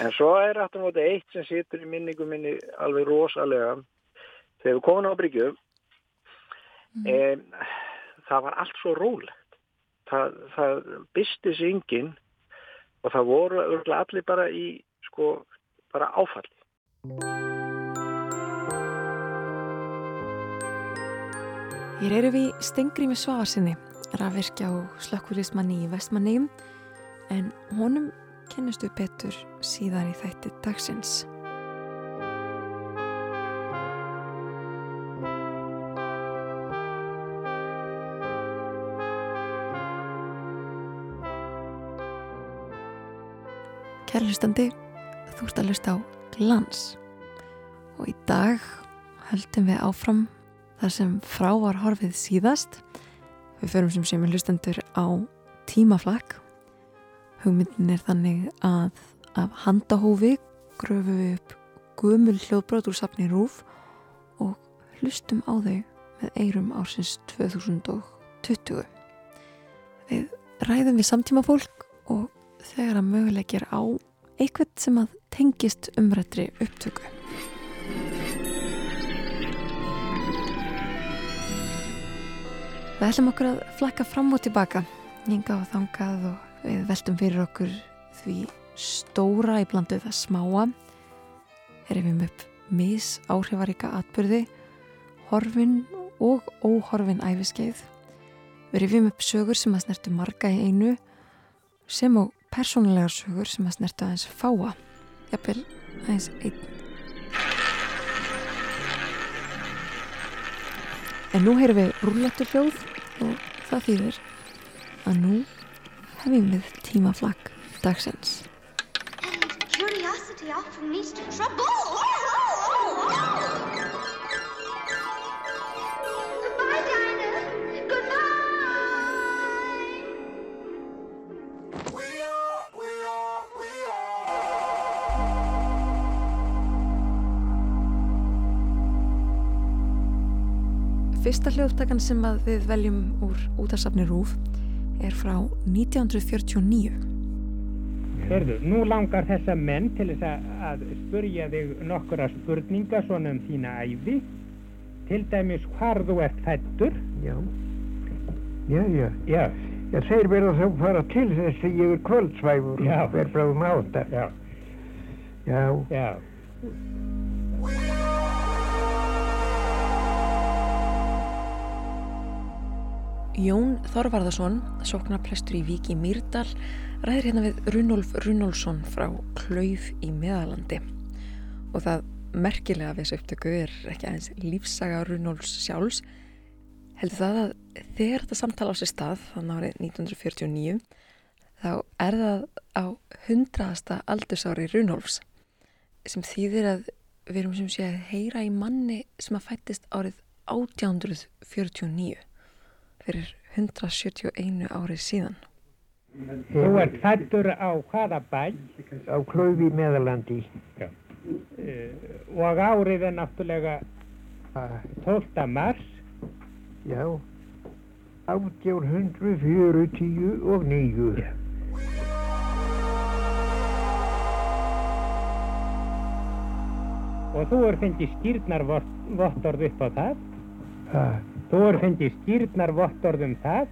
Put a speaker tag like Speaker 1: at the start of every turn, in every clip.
Speaker 1: En svo er aftur móti eitt sem situr í minningu minni alveg rosalega. Þegar við komum á Bryggju, mm. e, það var allt svo rólegt. Það, það bysti sig yngin og það voru allir bara í, sko, bara áfalli.
Speaker 2: Hér eru við Stengriði Svavarsinni, rafvirkja og slökkvölismanni í Vestmannegjum en honum kennistu betur síðar í þætti dagsins. Kærlustandi, þú ert að lusta á glans og í dag höldum við áfram þar sem frá var horfið síðast. Við förum sem er lustandur á tímaflag Hugmyndin er þannig að af handahófi gröfum við upp gumul hljóðbrot úr safni Rúf og hlustum á þau með eirum ársins 2020. Við ræðum við samtíma fólk og þegar að mögulegir á eitthvað sem að tengist umrættri upptöku. Við ætlum okkur að flakka fram og tilbaka, hinga og þangað og Við veltum fyrir okkur því stóra í blandu það smáa. Herfum upp mis áhrifaríka atbyrði, horfin og óhorfin æfiskeið. Rifjum upp sögur sem að snertu marga í einu sem og persónulegar sögur sem að snertu aðeins fáa. Jafnvel aðeins einn. En nú heyrum við rúletur hljóð og það þýðir að nú hefjum við tímaflagg dagsins.
Speaker 3: And curiosity often leads to trouble. Goodbye, Dinah. Goodbye.
Speaker 4: We are, we are, we are.
Speaker 2: Fyrsta hljóðtakan sem að við veljum úr útarsafni Rúf er frá 1949.
Speaker 5: Hörðu, nú langar þessa menn til þess að, að spurja þig nokkura spurninga svona um þína æfi. Til dæmis hvar þú ert fættur.
Speaker 6: Já, já, já.
Speaker 5: Já,
Speaker 6: Já, þeir verða þá fara til þess að ég er kvöldsvæfur
Speaker 5: Já.
Speaker 6: og verð bráðum átta.
Speaker 5: já,
Speaker 6: Já,
Speaker 5: já.
Speaker 2: Jón Þorvarðarsson, sóknarprestur í Vík í Mýrdal, ræðir hérna við Runolf Runolfsson frá Klauf í Meðalandi. Og það merkilega við þessu upptöku er ekki aðeins lífsaga Runolfs sjálfs, heldur það að þegar þetta samtala á sér stað, þannig árið 1949, þá er það á hundraðasta aldursári Runolfs, sem þýðir að við erum sem sé að heyra í manni sem að fættist árið 1849 fyrir 171 árið síðan.
Speaker 5: Þú ert fættur á hvaða bæ
Speaker 6: á klöfi meðalandi.
Speaker 5: uh, og árið er náttúrulega
Speaker 6: Ah,
Speaker 5: 12. mars.
Speaker 6: Já, 1840 og nýju.
Speaker 5: Já. Og þú er fengið skýrnarvottorð upp á það. Þú er fengið skýrnarvottorð um það.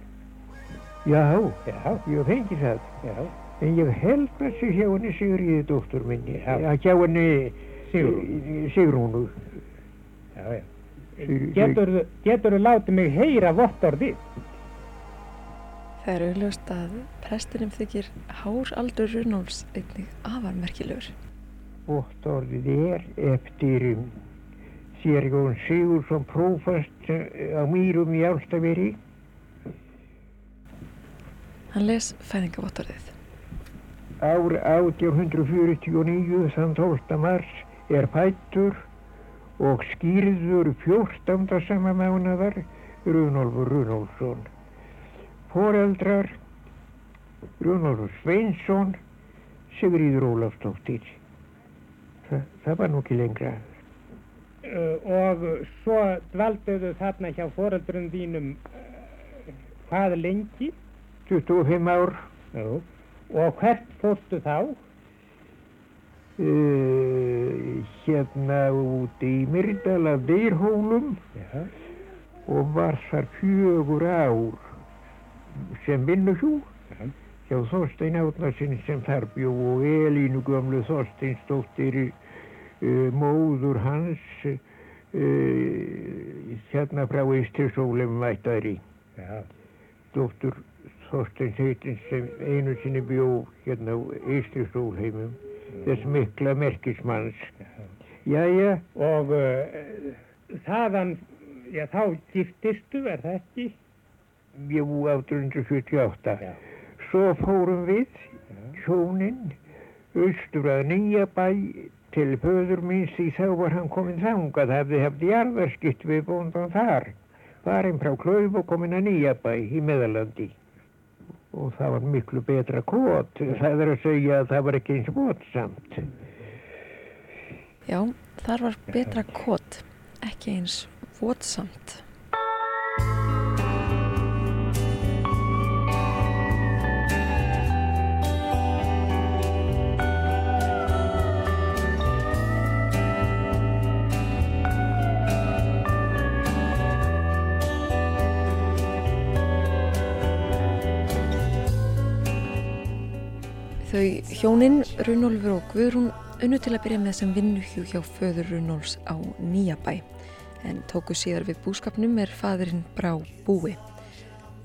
Speaker 6: já,
Speaker 5: Já,
Speaker 6: ég fengi það.
Speaker 5: já,
Speaker 6: En ég held þessu hjá henni Sigriði dóttur minni.
Speaker 5: Já.
Speaker 6: Já, hjá henni
Speaker 5: Sigrún.
Speaker 6: Sigrúnu.
Speaker 5: já, já. Getur látið mig heyra vottorðið?
Speaker 2: Það er auðljóst að prestinum þykir hár aldur Runolfs einnig afar merkilegur.
Speaker 6: Vottorðið er eftir um, Sérjón Sigursson prófast eh, á Mýrum í Álstaveri.
Speaker 2: Hann les fæðingavottorðið.
Speaker 6: Ár 1849, þann 12. mars, er fættur og skýrður 14. sama mánadar Runolfur Runolfsson. Foreldrar Runolfur Sveinsson, Sigríður Ólafsdóttir. Þa, það var nú ekki lengra.
Speaker 5: Uh, og svo dvalduðu þarna hjá foreldrum þínum uh, hvað lengi
Speaker 6: 25 ár,
Speaker 5: Jú. og hvert fórstu þá
Speaker 6: uh, hérna úti í Myrdal af Deirhólum
Speaker 5: Já.
Speaker 6: og var þar fjögur ár sem vinnuhjú
Speaker 5: Já.
Speaker 6: hjá Þorstein Átnarsson sem þar bjó og Elínu gömlu Þorsteinsdóttir móður hans uh, hérna frá Ístirsólum vættari
Speaker 5: Já.
Speaker 6: dóttur Þorsteins heitins sem einu sinni bjó hérna á Ístirsólheimum þess mikla merkismanns. Jæja,
Speaker 5: Og uh, þaðan, já þá giftistu, er það ekki?
Speaker 6: búi 1878
Speaker 5: Já.
Speaker 6: Svo fórum við, hjónin, austur að Nýjabæ til föður míns því þá var hann komin þangað, hafði haft jarðarskipt við bóndan þar. Varinn frá Klauf og komin að Nýjabæ í Meðalandi. Og það var miklu betra kót, það er að segja að það var ekki eins votsamt.
Speaker 2: Já, þar var betra kot, ekki eins votsamt. Þau hjónin, Runólfur og Guðrún, unnu til að byrja með sem vinnuhjú hjá föður Runóls á Nýjabæ, en tóku síðar við búskapnum er faðurinn Brá Búi.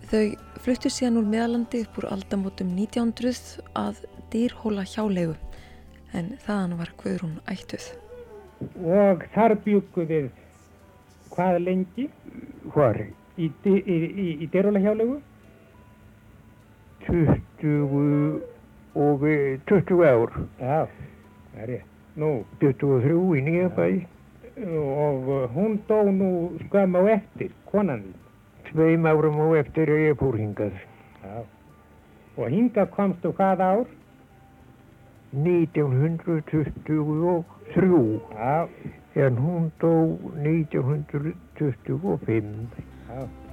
Speaker 2: Þau fluttu síðan úr meðalandi upp úr aldamótum 1900 að dýrhóla hjálegu, en þaðan var Guðrún ættuð.
Speaker 5: Og þar bjúku við hvað lengi
Speaker 6: Hvar?
Speaker 5: í, í, í, í, í dyrulahjálegu?
Speaker 6: 20 og eh, 20 ár.
Speaker 5: Já, það er rétt. Nú,
Speaker 6: 23 í Nýjabæ,
Speaker 5: og uh, hún dó nú skömm á eftir, konan þín.
Speaker 6: tveim árum og eftir að ég fór hingað.
Speaker 5: Já. Og hingað komstu hvað ár?
Speaker 6: 1923
Speaker 5: Já,
Speaker 6: en hún dó 1925.
Speaker 5: já.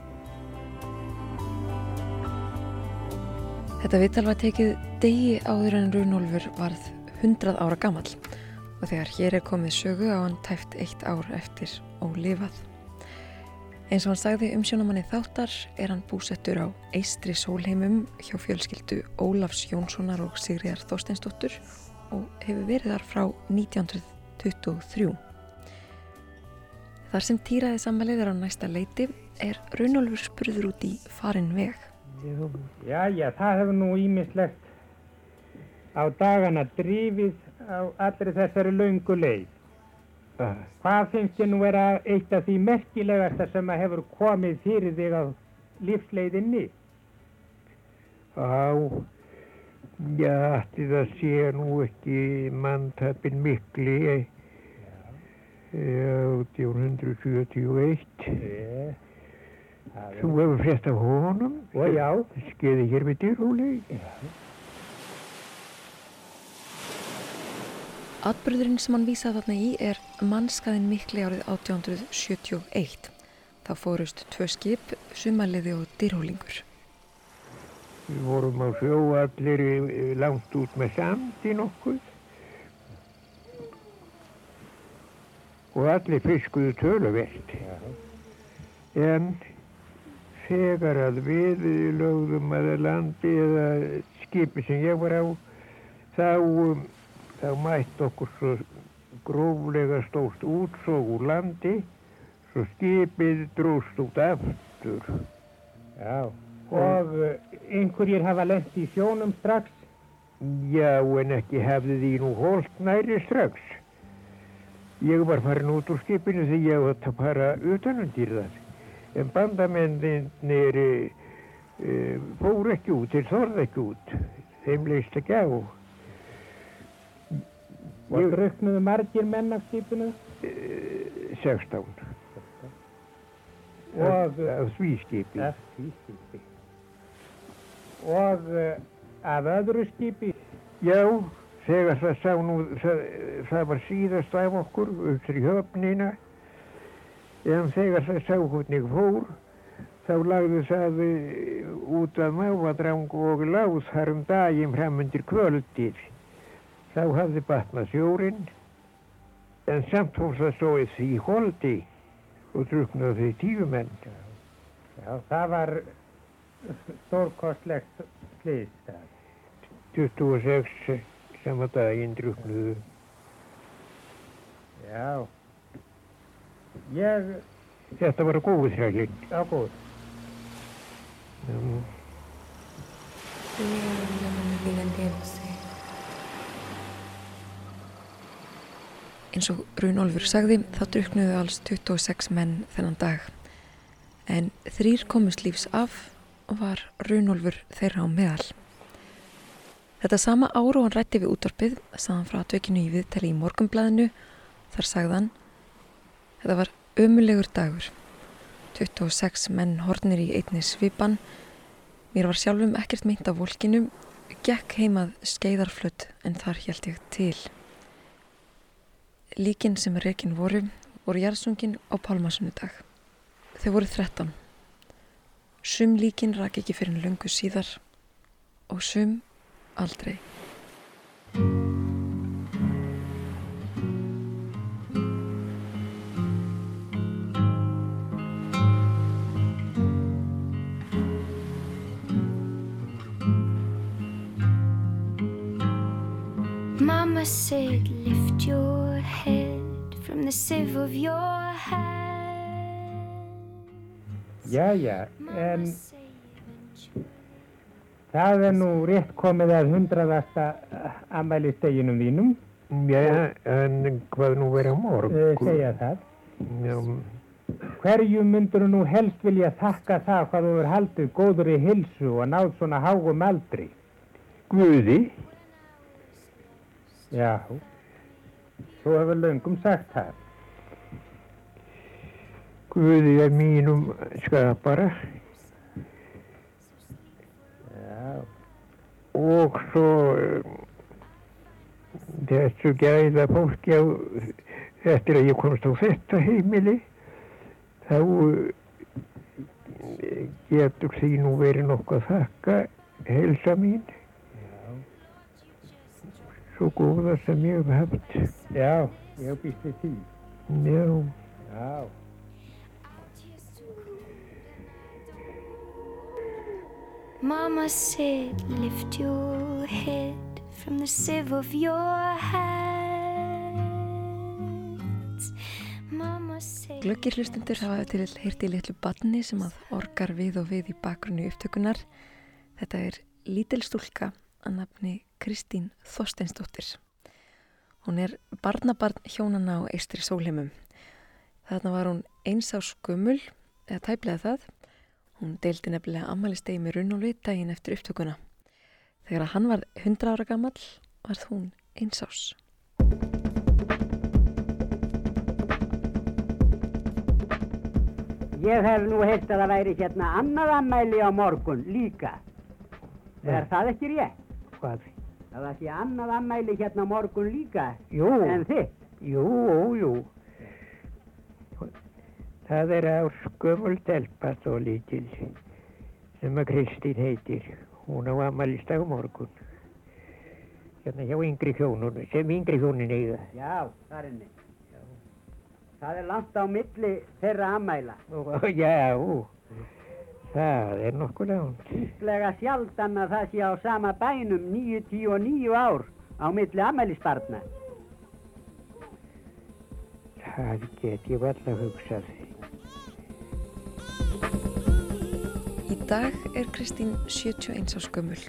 Speaker 2: Þetta viðtal var tekið degi áður en Runólfur varð 100 ára gamall og þegar hér er komið sögu á hann tæft eitt ár eftir ólifað. Eins og hann sagði umsjónamanni þáttar er hann búsettur á Eistri Sólheimum hjá fjölskyldu Ólafs Jónssonar og Sigriðar Þorsteinsdóttur og hefur verið þar frá 1923. Þar sem týraði sammælið er á næsta leiti er Runólfur spurður út í farin veg.
Speaker 5: Já, já, það hefur nú ímislegt á dagana drifið á allri þessari laungu leið.
Speaker 6: Ah,
Speaker 5: Hvað finnst þér nú vera eitt af því merkilegasta sem að hefur komið fyrir þig á lífsleiðinni?
Speaker 6: Á, já, ætti það sé nú ekki manntapin mikli, eh, 1871.
Speaker 5: É.
Speaker 6: Þú hefur frétt af honum?
Speaker 5: Og já,
Speaker 6: Skeiði hér við dyrhúli?
Speaker 2: Atbyrðurinn sem hann vísaði þarna í er mannskaðin mikli árið 1871. Þá fórust tvö skip, sumaliði og dyrhólingur.
Speaker 6: Við vorum á sjó allir eh, langt út með sandi nokkuð. Og allir fiskuðu töluvert. En þegar að við lögðum að landi eða skipi sem ég var á, þá, um, þá mætt okkur svo gróflega stórt útsóg úr landi, svo skipið dróst út aftur.
Speaker 5: já. Og einhverjir hafa lent í sjónum strax.
Speaker 6: Já, en ekki hefði því nú hólt næri strax. Ég var farin út úr skipinu því ég átt að fara utanundir það. En bandamennir e, fóru ekki út, þeir þorði ekki út. Þeim leist ekki á.
Speaker 5: Og
Speaker 6: Ég-
Speaker 5: druknuðu margir menn af skipinu.
Speaker 6: E, 16.
Speaker 5: Og,
Speaker 6: Af því skipi.
Speaker 5: af því skipi. Og af öðru skipi.
Speaker 6: Já, þegar það sá nú, það, það var síðast af okkur upp í höfnina, en þegar það sá hvernig fór, þá lagði það út af mávadrang og láð þar um daginn fram undir kvöldið. Þá hafði batnað sjórinn, en samt fór það í því holdi og druknaði því tíu menn.
Speaker 5: Já, það var stórkostlegt slýst það.
Speaker 6: 26 sama daginn druknuðu.
Speaker 5: Já. Ég,
Speaker 6: Þetta var góð þrækinn.
Speaker 5: á góð.
Speaker 6: Um,
Speaker 2: Eins og Runolfur sagði þá druknuðu alls 26 menn þennan dag. En þrýr komust lífs af og var Runolfur þeirra á meðal. Þetta sama ár og hann rætti við útvarpið sagðan frá atvekinu í viðtali í morgumblæðinu þar sagðan Þetta var ömulegur dagur. 26 menn hornir í einni svipan. Mér var sjálfum ekkert meint af volkinu. Gekk heimað skeiðarflutt en þar held ég til. Líkin sem reikin voru voru jarðsungin á Pálmasunnudag. Þau voru 13. Sum líkin rak ekki fyrir en löngu síðar og sum aldrei.
Speaker 7: Mama said, lift your head from the sieve of your hand.
Speaker 5: Jæja, en það er nú rétt komið að hundraðasta ammæli steginum þínum,
Speaker 6: Já, en hvað nú verið á morgun?
Speaker 5: segja það.
Speaker 6: Já,
Speaker 5: Hverju myndur nú helst vilja þakka það hvað þú er haldið góður í hilsu og náð svona hágum aldri?
Speaker 6: Guði,
Speaker 5: Já, þú hefur löngum sagt það.
Speaker 6: Guði er mínum skapara.
Speaker 5: Já,
Speaker 6: og svo um, þessu gæða fólki á, eftir að ég komst á þetta heimili þá uh, getur því nú verið nokkuð að þakka helsa mín svo góða sem ég hef haft
Speaker 5: já, ég býst við því.
Speaker 6: já,
Speaker 5: Já,
Speaker 7: Mama said, lift your head from the sieve of your hands. Mama said,
Speaker 2: Glöggir hlustundur hafa til heyrti litlu badni sem að orgar við og við í bakgrunni upptökunar. Þetta er lítil stúlka að nafni Kristín Þorsteinsdóttir. Hún er barnabarn hjónana á Eistri Sólheimum. Þarna var hún eins á skumul, eða tæplega það. Hún deildi nefnilega ammælistegi með Runnólfi daginn eftir upptökuna. Þegar hann var 100 ára gamall varð hún eins ás.
Speaker 8: Ég hef nú heilt að það væri hérna annað ammæli á morgun líka. Er það ekki rétt?
Speaker 6: hvað?
Speaker 8: Það var því annað ammæli hérna morgun líka
Speaker 6: Jú,
Speaker 8: en þitt.
Speaker 6: jú, jú það er á skömmul telpa svo lítil sem að Kristín heitir hún á amalistag á morgun hérna hjá yngri hjónun sem yngri hjónin eiga
Speaker 8: Já, þar inni. Það er langt á milli þeirra ammæla.
Speaker 6: já, það er nokkuð langt
Speaker 8: Íslega sjaldan að það sé á sama bænum 9, 10 og 9 ár á milli ammælisbarna.
Speaker 6: það get ég valla hugsað
Speaker 2: Í dag er Kristín 71 á skömmul.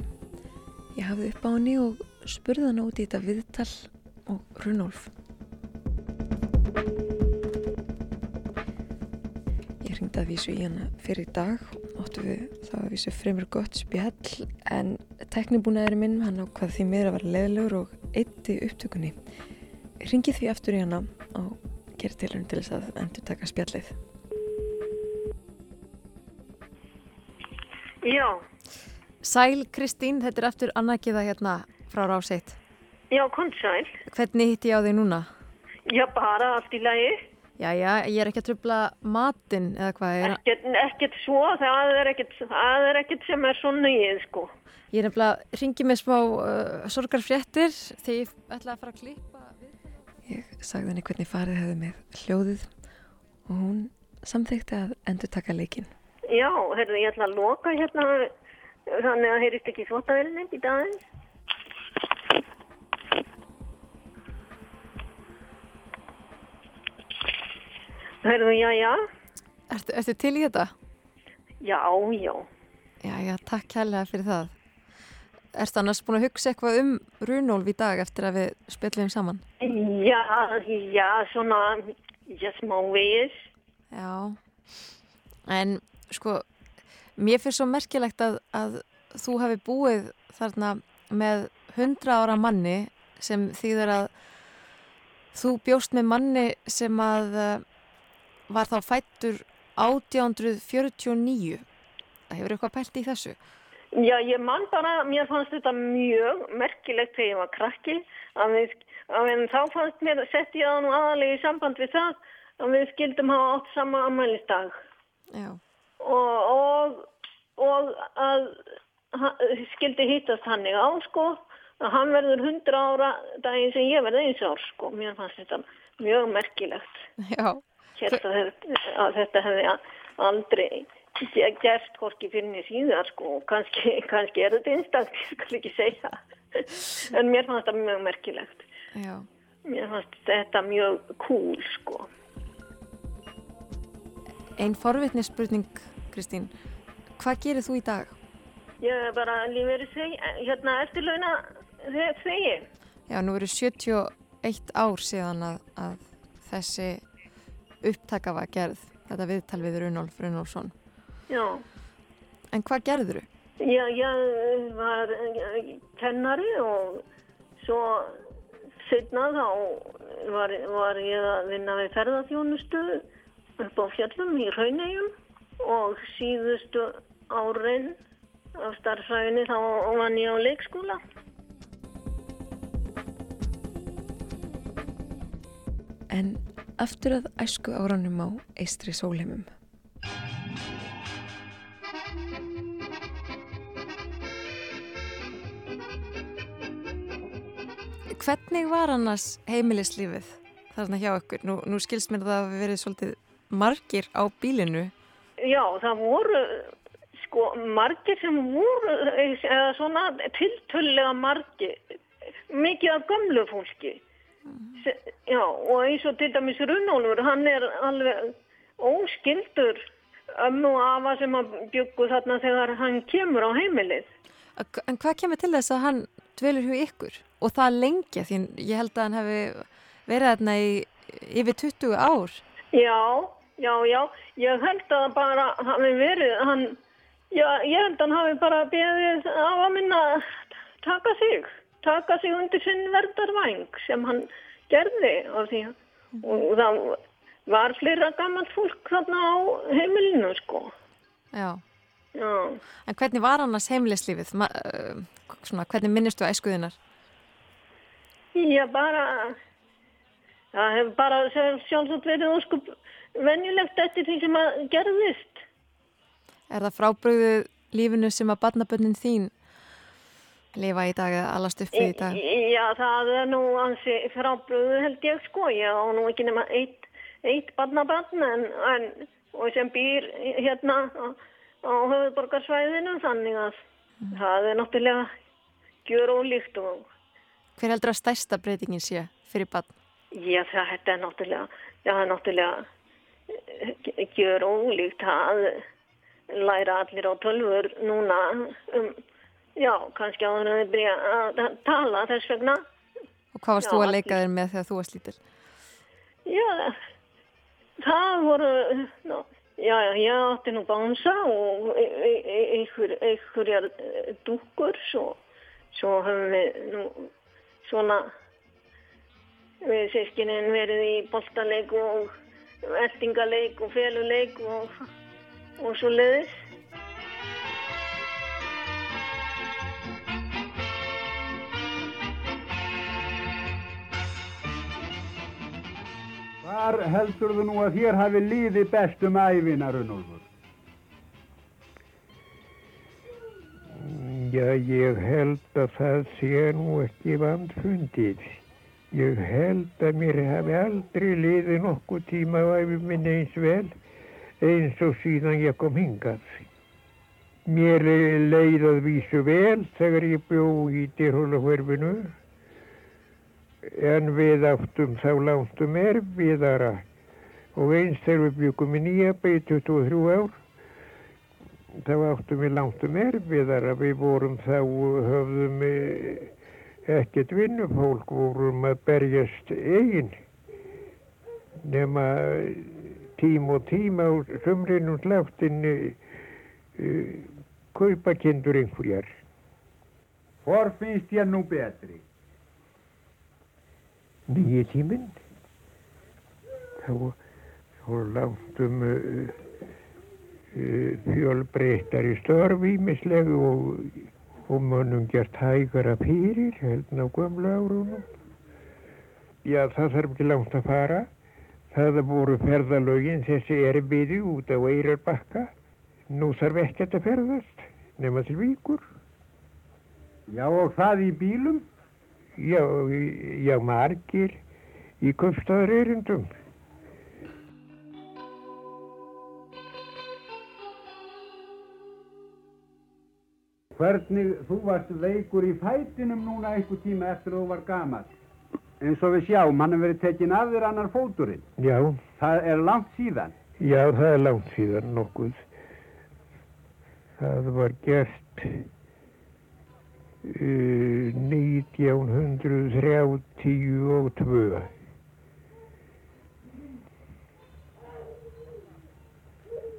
Speaker 2: Ég hafði upp á henni og spurði hann út í þetta viðtal og Runolf. Ég hringdi að vísu í hana fyrir dag, áttu við það að vísu fremur gott spjall en teknibúnaðurinn minn hann ákvað því miður að vera leðilegur og eitti upptökunni. Ég hringi því aftur í hana og gerir tilhörn til þess að endur taka spjallið.
Speaker 9: Já,
Speaker 2: Sæl Kristín, þetta er eftir annarkiða hérna frá Ráseitt.
Speaker 9: já, konnsæl.
Speaker 2: Hvernig hitti ég á þig núna?
Speaker 9: Já, bara allt í lagi.
Speaker 10: Jæja, ég er ekki að trubla matinn eða hvað er
Speaker 9: Ekkert, ekkert svo, það er ekkert, það er ekkert sem er svo nýið, sko.
Speaker 10: Ég er nefnilega að ringi með smá uh, sorgarfréttir þegar ég ætla að fara að klippa Ég sagði henni hvernig farið hefði með hljóðið og hún samþykti að endur taka leikinn.
Speaker 9: Já, heyrðu, ég ætla að loka hérna, þannig að heyrist ekki þvóttavelin í daginn. Heyrðu, já, já,
Speaker 10: Ertu, ertu til í þetta?
Speaker 9: já, já.
Speaker 10: Jæja, takk kærlega fyrir það. Ertu annars búin að hugsa eitthvað um Runólf í dag eftir að við spjallum saman?
Speaker 9: Já, já, svona, já, smá vegis.
Speaker 10: Já, en sko, mér finnst svo merkilegt að, að þú hafi búið þarna með hundra ára manni sem þýðir að þú bjóst með manni sem að var þá fættur 1849. Það hefur eitthvað pælt í þessu.
Speaker 9: Já, ég man bara, mér fannst þetta mjög merkilegt þegar ég var krakki, við, við þá fannst mér, sett ég það nú aðalega í samband við það, að við skildum hafa átt sama ammælistag.
Speaker 10: Já,
Speaker 9: og, og, og að skildi hittast hannig á sko að hann verður 100 ára daginn sem ég verði eins ár sko mér fannst þetta mjög merkilegt
Speaker 10: já,
Speaker 9: hérna að að þetta hefði aldrei ge- gert hvorki fyrir niður síðar sko og kannski, kannski er þetta einstakt ég skal ekki segja en mér fannst þetta mjög merkilegt
Speaker 10: já.
Speaker 9: mér fannst þetta mjög cool sko
Speaker 10: Einn forvitni spurning, Kristín. Hvað gerir þú í dag?
Speaker 9: ég er bara lífið hérna eftirlauna þegi
Speaker 10: Já, nú eru 71 ár síðan að, að þessi upptaka var gerð, þetta viðtal við Runolf Runolfsson.
Speaker 9: já
Speaker 10: En hvað gerður þú?
Speaker 9: Já, ég var eh, kennari og svo setna þá var, var ég að vinna við ferðarþjónustu upp á fjallum í Raunegjum og síðustu árin af starfsæðinni þá vann ég á leikskóla.
Speaker 10: En aftur að æsku áranum á eistri sólheimum. Hvernig var annars heimilislífið þarna hjá ykkur? Nú, nú skilst mér að það hafi verið svolítið margir á bílinu.
Speaker 9: Já, það voru sko margir sem voru eða svona tiltölulega margir mikið af gömlu fólki já, og eins og til dæmis Runólfur, hann er alveg óskildur ömmu og afa sem að byggu þarna þegar hann kemur á heimilið
Speaker 10: En hvað kemur til þess að hann dvelur hjá ykkur? Og það lengja því ég held að hann hefði verið þarna í yfir 20 ár.
Speaker 9: Já, já, já, ég held að bara hafi verið, hann, já, ég held að hann hafi bara beðið af að minna taka sig, taka sig undir sinn verðarvæng sem hann gerði af því og það var fleira gammalt fólk þarna á heimilinu, sko.
Speaker 10: Já.
Speaker 9: Já,
Speaker 10: En hvernig var annars heimilislífið? Uh, svona, hvernig minnistu æskuðinnar?
Speaker 9: já, bara, það hefur bara sjálfsagt verið óskup venjulegt eftir því sem að gerðist.
Speaker 10: Er það frábröðið lífinu sem að barnabönnin þín lifa í dag eða alast upp í dag?
Speaker 9: Já, það er nú ansi frábröðu held ég sko, ég á nú ekki nema eitt, eitt barnabarn en, en, og sem býr hérna á, á höfuðborgarsvæðinu þannig að það er náttúrulega gjör ólíkt og
Speaker 10: Hver heldur að stærsta breytingin sé fyrir barn?
Speaker 9: já, það er náttúrulega, það er náttúrulega eh, gjör ólíkt að læra allir á tölfur núna um, já, kannski áður en þið byrja að tala þess vegna
Speaker 10: Og hvað varst
Speaker 9: Já,
Speaker 10: þú að leika þér með þegar þú varst lítil?
Speaker 9: Já, það voru, ná, já, já, ég átti nú bánsa og e- e- e- einhver, einhverjar eh, dúkkur, svo, svo höfum við nú svona, við sískinin verið í boltaleik og eldingaleik og feluleik og, og svo leiðis.
Speaker 11: Hvar heldur þú nú að þér hafi líði bestum æfina, Runolfur?
Speaker 6: Já, ég held að það sé nú ekki vandfundið. Ég held að mér hafi aldrei liðið nokkuð tíma á æfi minni eins vel eins og síðan ég kom hingað. Mér leið að vísu vel þegar ég bjó í dyrhólahverfinu en við áttum þá langtum erfiðara og eins þegar við byggum í nýja beig 23 ár þá áttum við langtum erfiðara við vorum þá höfðum eh, ekkert vinnufólk vorum að berjast eigin nema tím og tíma á sömrinum sláttin uh, kaupa kindur einhverjar.
Speaker 11: Hvor finnst ég nú betri?
Speaker 6: Nýji tíminn. Þá, þá langtum uh, uh, fjölbreyttari störf ímislegu og, og mönnum gert hægara fyrir held ná gömlu árunum. Já, það þarf ekki langt að fara. Það voru ferðalögin þessi erfiði út á Eirarbakka. Nú þarf ekkert að ferðast nema til víkur.
Speaker 11: Já, og það í bílum?
Speaker 6: Já, já margir í köfstaðar erindum.
Speaker 11: Hvernig þú varst veikur í fætinum núna einhver tíma eftir að þú var gamall? Eins og við sjáum, hann hefur verið tekinn af þér annar fóturinn.
Speaker 6: Já,
Speaker 11: Það er langt síðan.
Speaker 6: já, það er langt síðan nokkuð. Það var gert 1932.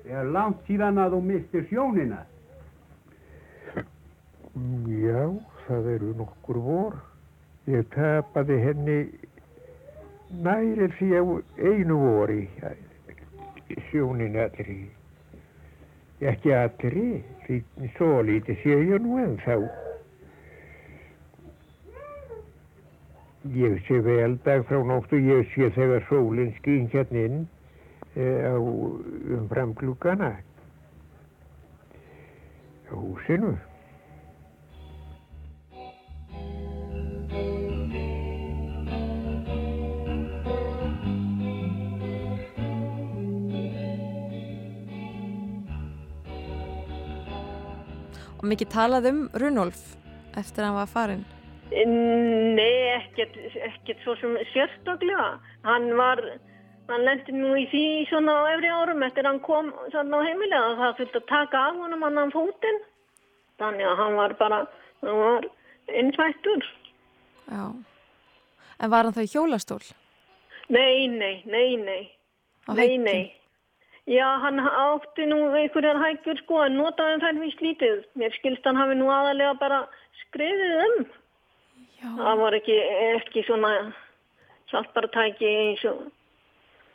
Speaker 11: Það er langt síðan að þú mistir sjónina.
Speaker 6: Já, það eru nokkur vor. Ég tapaði henni næri á einu vori, sjónin allri. Ekki allri, svo lítið sé ég nú ennþá. Ég sé vel dag frá nótt og ég sé þegar sólinn skín hérna inn eh, á umfram gluggana. Á húsinu.
Speaker 10: Og mikið talað um Runolf eftir að hann var farinn.
Speaker 9: Nei, ekkert, ekkert svo sem sérstaklega. Hann var, hann lendi nú í því svona á efri árum eftir hann kom svona á heimilega að það þurfti að taka af honum annan fótinn. Þannig að hann var bara, hann var innfættur.
Speaker 10: Já. En var hann þá í hjólastól?
Speaker 9: Nei, nei, nei, nei,
Speaker 10: Á
Speaker 9: nei,
Speaker 10: hækjum?
Speaker 9: nei. Já, hann átti nú einhverjar hækjur sko en notaði þær víst lítið. Mér skilst hann hafi nú aðalega bara skriðið um.
Speaker 10: Já.
Speaker 9: Það var ekki, ekki svona hjálpartæki eins og,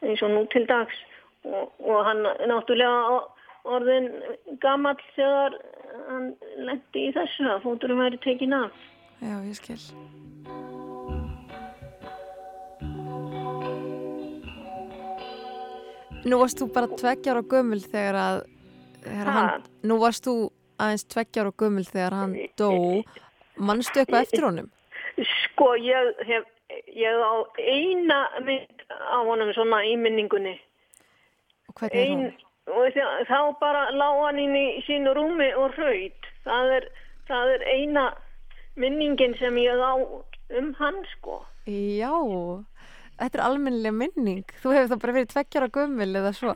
Speaker 9: eins og nú til dags og, og hann náttúrulega orðin gamall þegar hann lendi í þessu að fóturum væri tekin af.
Speaker 10: Já, ég skil. Nú varst þú bara tveggjar á gömul þegar að þegar
Speaker 9: Ha?
Speaker 10: hann, nú varst þú aðeins tveggjar á gömul þegar hann dó mannstu eitthvað eftir honum?
Speaker 9: Sko, ég hef, ég á eina mynd á honum svona í minningunni.
Speaker 10: Og hvernig er
Speaker 9: Ein,
Speaker 10: hún?
Speaker 9: og þa- þá bara lá hann inn í sínu rúmi og hraut. Það er, það er eina minningin sem ég á um hann, sko.
Speaker 10: Já, þetta er almennilega minning þú hefur þá bara verið tveggjar á gömul eða svo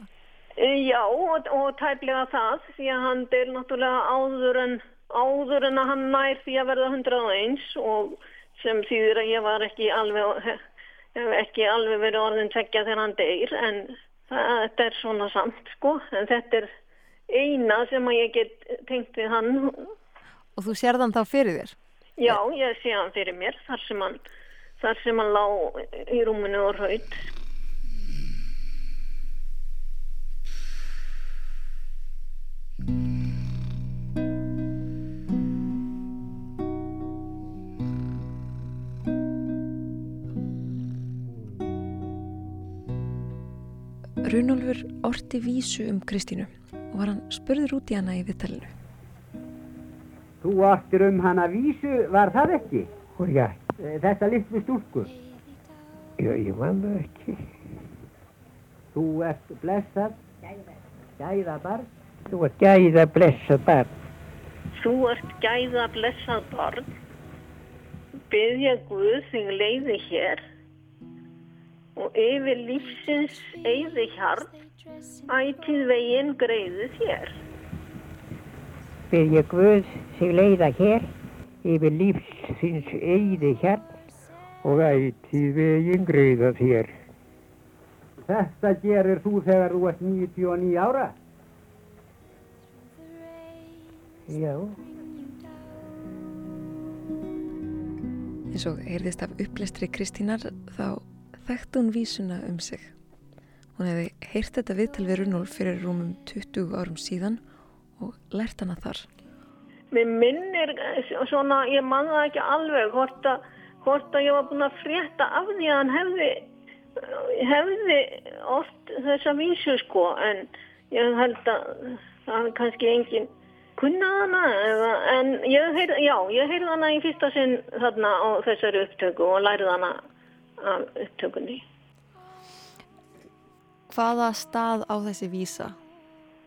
Speaker 9: E, Já, og, og tæplega það, því að hann deyr náttúrulega áður en, áður en að hann nær því að verða 101 og sem þýðir að ég var ekki alveg, ekki alveg verið orðin tveggja þegar hann deyr, en það, þetta er svona samt, sko, en þetta er eina sem að ég get tengt við hann.
Speaker 10: og þú sérð hann þá fyrir þér
Speaker 9: Já, ég sé hann fyrir mér, þar sem hann, þar sem hann lá í rúminu og hraut.
Speaker 2: Runolfur orti vísu um Kristínu og var hann spurður út í hana í viðtalinu.
Speaker 8: Þú ortir um hana vísu, var það ekki?
Speaker 6: Og já,
Speaker 8: Eh, Þessa litlu stúlku.
Speaker 6: já, ég man það ekki.
Speaker 8: Þú ert blessað, gæða barn.
Speaker 6: Þú ert gæða blessað barn.
Speaker 9: Þú ert gæða blessað barn, byggja Guð þig leiði hér og yfir lífsins eyði hjarn, ætið veginn greiði þér.
Speaker 6: Byrja Guð sig leiða hér yfir lífsins eyði hérn og ætið veginn greiða þér.
Speaker 8: Þetta gerir þú þegar þú ert 99 ára.
Speaker 6: Já.
Speaker 2: eins og heyrðist af upplestri Kristínar þá þekkti hún vísuna um sig. Hún hefði heyrt þetta viðtal við Runolf fyrir rúmum 20 árum síðan og lært hana þar.
Speaker 9: Mér minnir eh, svona, ég man það ekki alveg hvort að, hvort að ég var búin að frétta af því að hann hefði, hefði oft þessa vísu sko en ég held að það hefði kannski engin kunnað hana en ég heyrði, hana í fyrsta sinn þarna á þessari upptöku og lærði hana af upptökunni.
Speaker 2: Hvaða stað á þessi vísa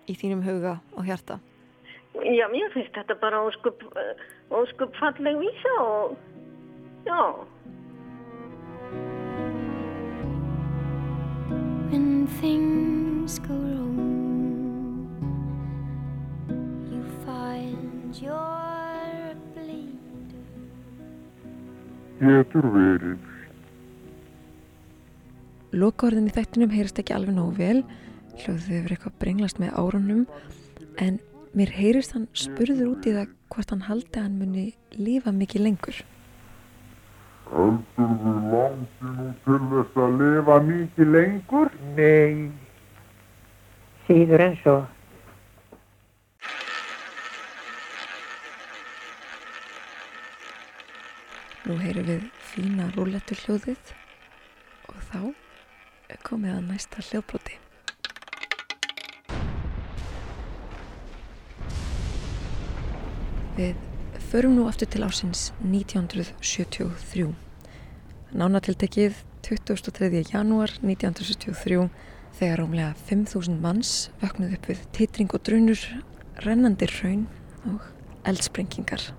Speaker 2: í þínum huga og hjarta?
Speaker 9: Já, mér finnst þetta bara óskup, óskup falleg vísa og já.
Speaker 7: When things go wrong, you find your bleed.
Speaker 4: Getur verið.
Speaker 2: Lokaorðin í þættinum heyrist ekki alveg nógu vel, hljóðu þau verið eitthvað brenglast með árunum, en mér heyrist hann spurður út í það hvort hann haldi að hann muni lífa mikið lengur.
Speaker 4: Heldur þú langi nú til þess að lifa mikið lengur?
Speaker 6: Nei, síður en svo.
Speaker 2: Nú heyrum við fína rúlettu hljóðið og þá komið að næsta hljóðbroti. Við förum nú aftur til ásins 1973. Nánatiltekið 23. janúar 1973 þegar rómlega 5.000 manns vöknuð upp við titring og drunur, rennandi raun og eldsprengingar.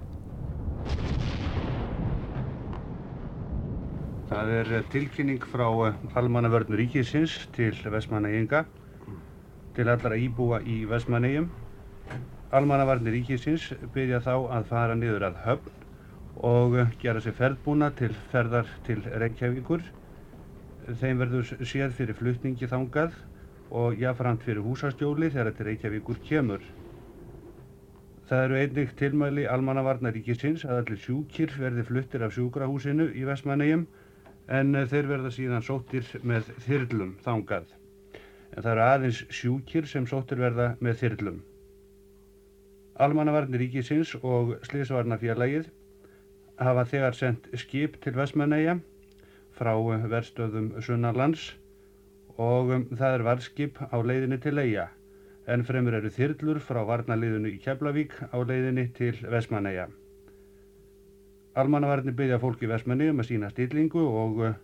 Speaker 12: Það er eh, tilkynning frá almannavörn ríkisins til Vestmannaeyinga, til allara íbúa í Vestmannaeyjum. Almannavarnir ríkisins byrja þá að fara niður að höfn og eh, gera sér ferðbúna til ferðar til Reykjavíkur. Þeim verður séð fyrir flutningi þangað og jáframt fyrir húsastjóli þegar til Reykjavíkur kemur. Það eru einnig tilmæli almannavarna ríkisins að allir sjúkir verði fluttir af sjúkrahúsinu í Vestmannaeyjum en eh, þeir verða síðan sóttir með þyrlum þangað. En það eru aðeins sjúkir sem sóttir verða með þyrlum. Almannavarnir ríkisins og Sliðsvarnafélagið hafa þegar sendt skip til Vestmannaeyja frá eh, verstöðum Sunnarlands og um, það er varskip á leiðinni til Eyja en fremur eru þyrlur frá varnaliðinu í Keflavík á leiðinni til Vestmannaeyja. Almannavarnir byggja fólk í Vestmannaeyja um að sína stillingu og uh,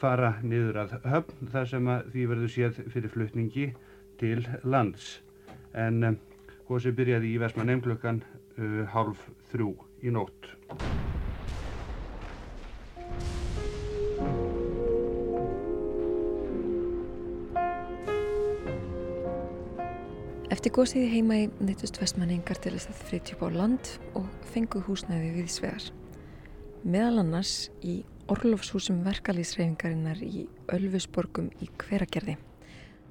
Speaker 12: fara niður að höfn þar sem að því verður séð fyrir flutningi til lands. En um, gósið byrjaði í Vestmannaeyjum klukkan uh, hálf þrjú í nótt.
Speaker 2: Eftir gósið í heima í neittust vestmanningar til að flytja upp á land og fengu húsnæði við svegar. Meðal annars í orlofshúsum verkalýsreifingarinnar í Ölfusborgum í Hveragerði.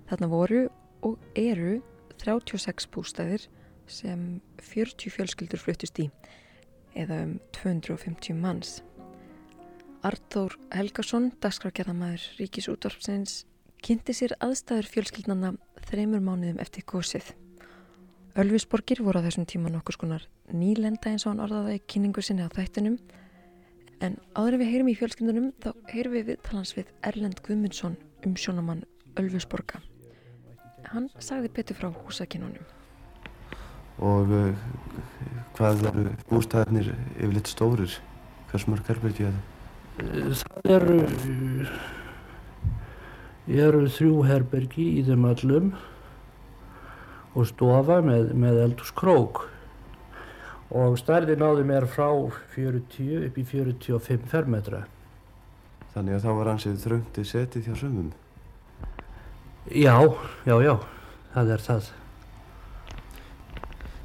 Speaker 2: Þarna voru og eru 36 bústæðir sem 40 fjölskyldur fluttust í eða um 250 manns. Arþór Helgason, dagskrágerðamæður Ríkisútvarpsins, kynnti sér aðstæður fjölskyldnana þreymur mánuðum eftir gósið. Ölfusborgir voru á þessum tíma nokkur skonar nýlenda eins og hann orðaði kynningu sinni á þættunum en áður en við heyrum í fjölskyldunum þá heyrum við viðtalans við Erlend Guðmundsson um sjónamann Ölfusborga hann sagði betur frá húsakinnunum.
Speaker 13: Og uh, hvað eru bústæðinir yfirleitt stórir? Hvers mörg herbergi er það?
Speaker 14: Það eru, eru þrjú herbergi í þeim öllum og stofa með, með eldurskrók og stærðin á þeim er frá 40 upp í 45 fermetra.
Speaker 13: Þannig að þá var ansið þröngtið setið hjá sumum?
Speaker 14: Já, já, já, það er það.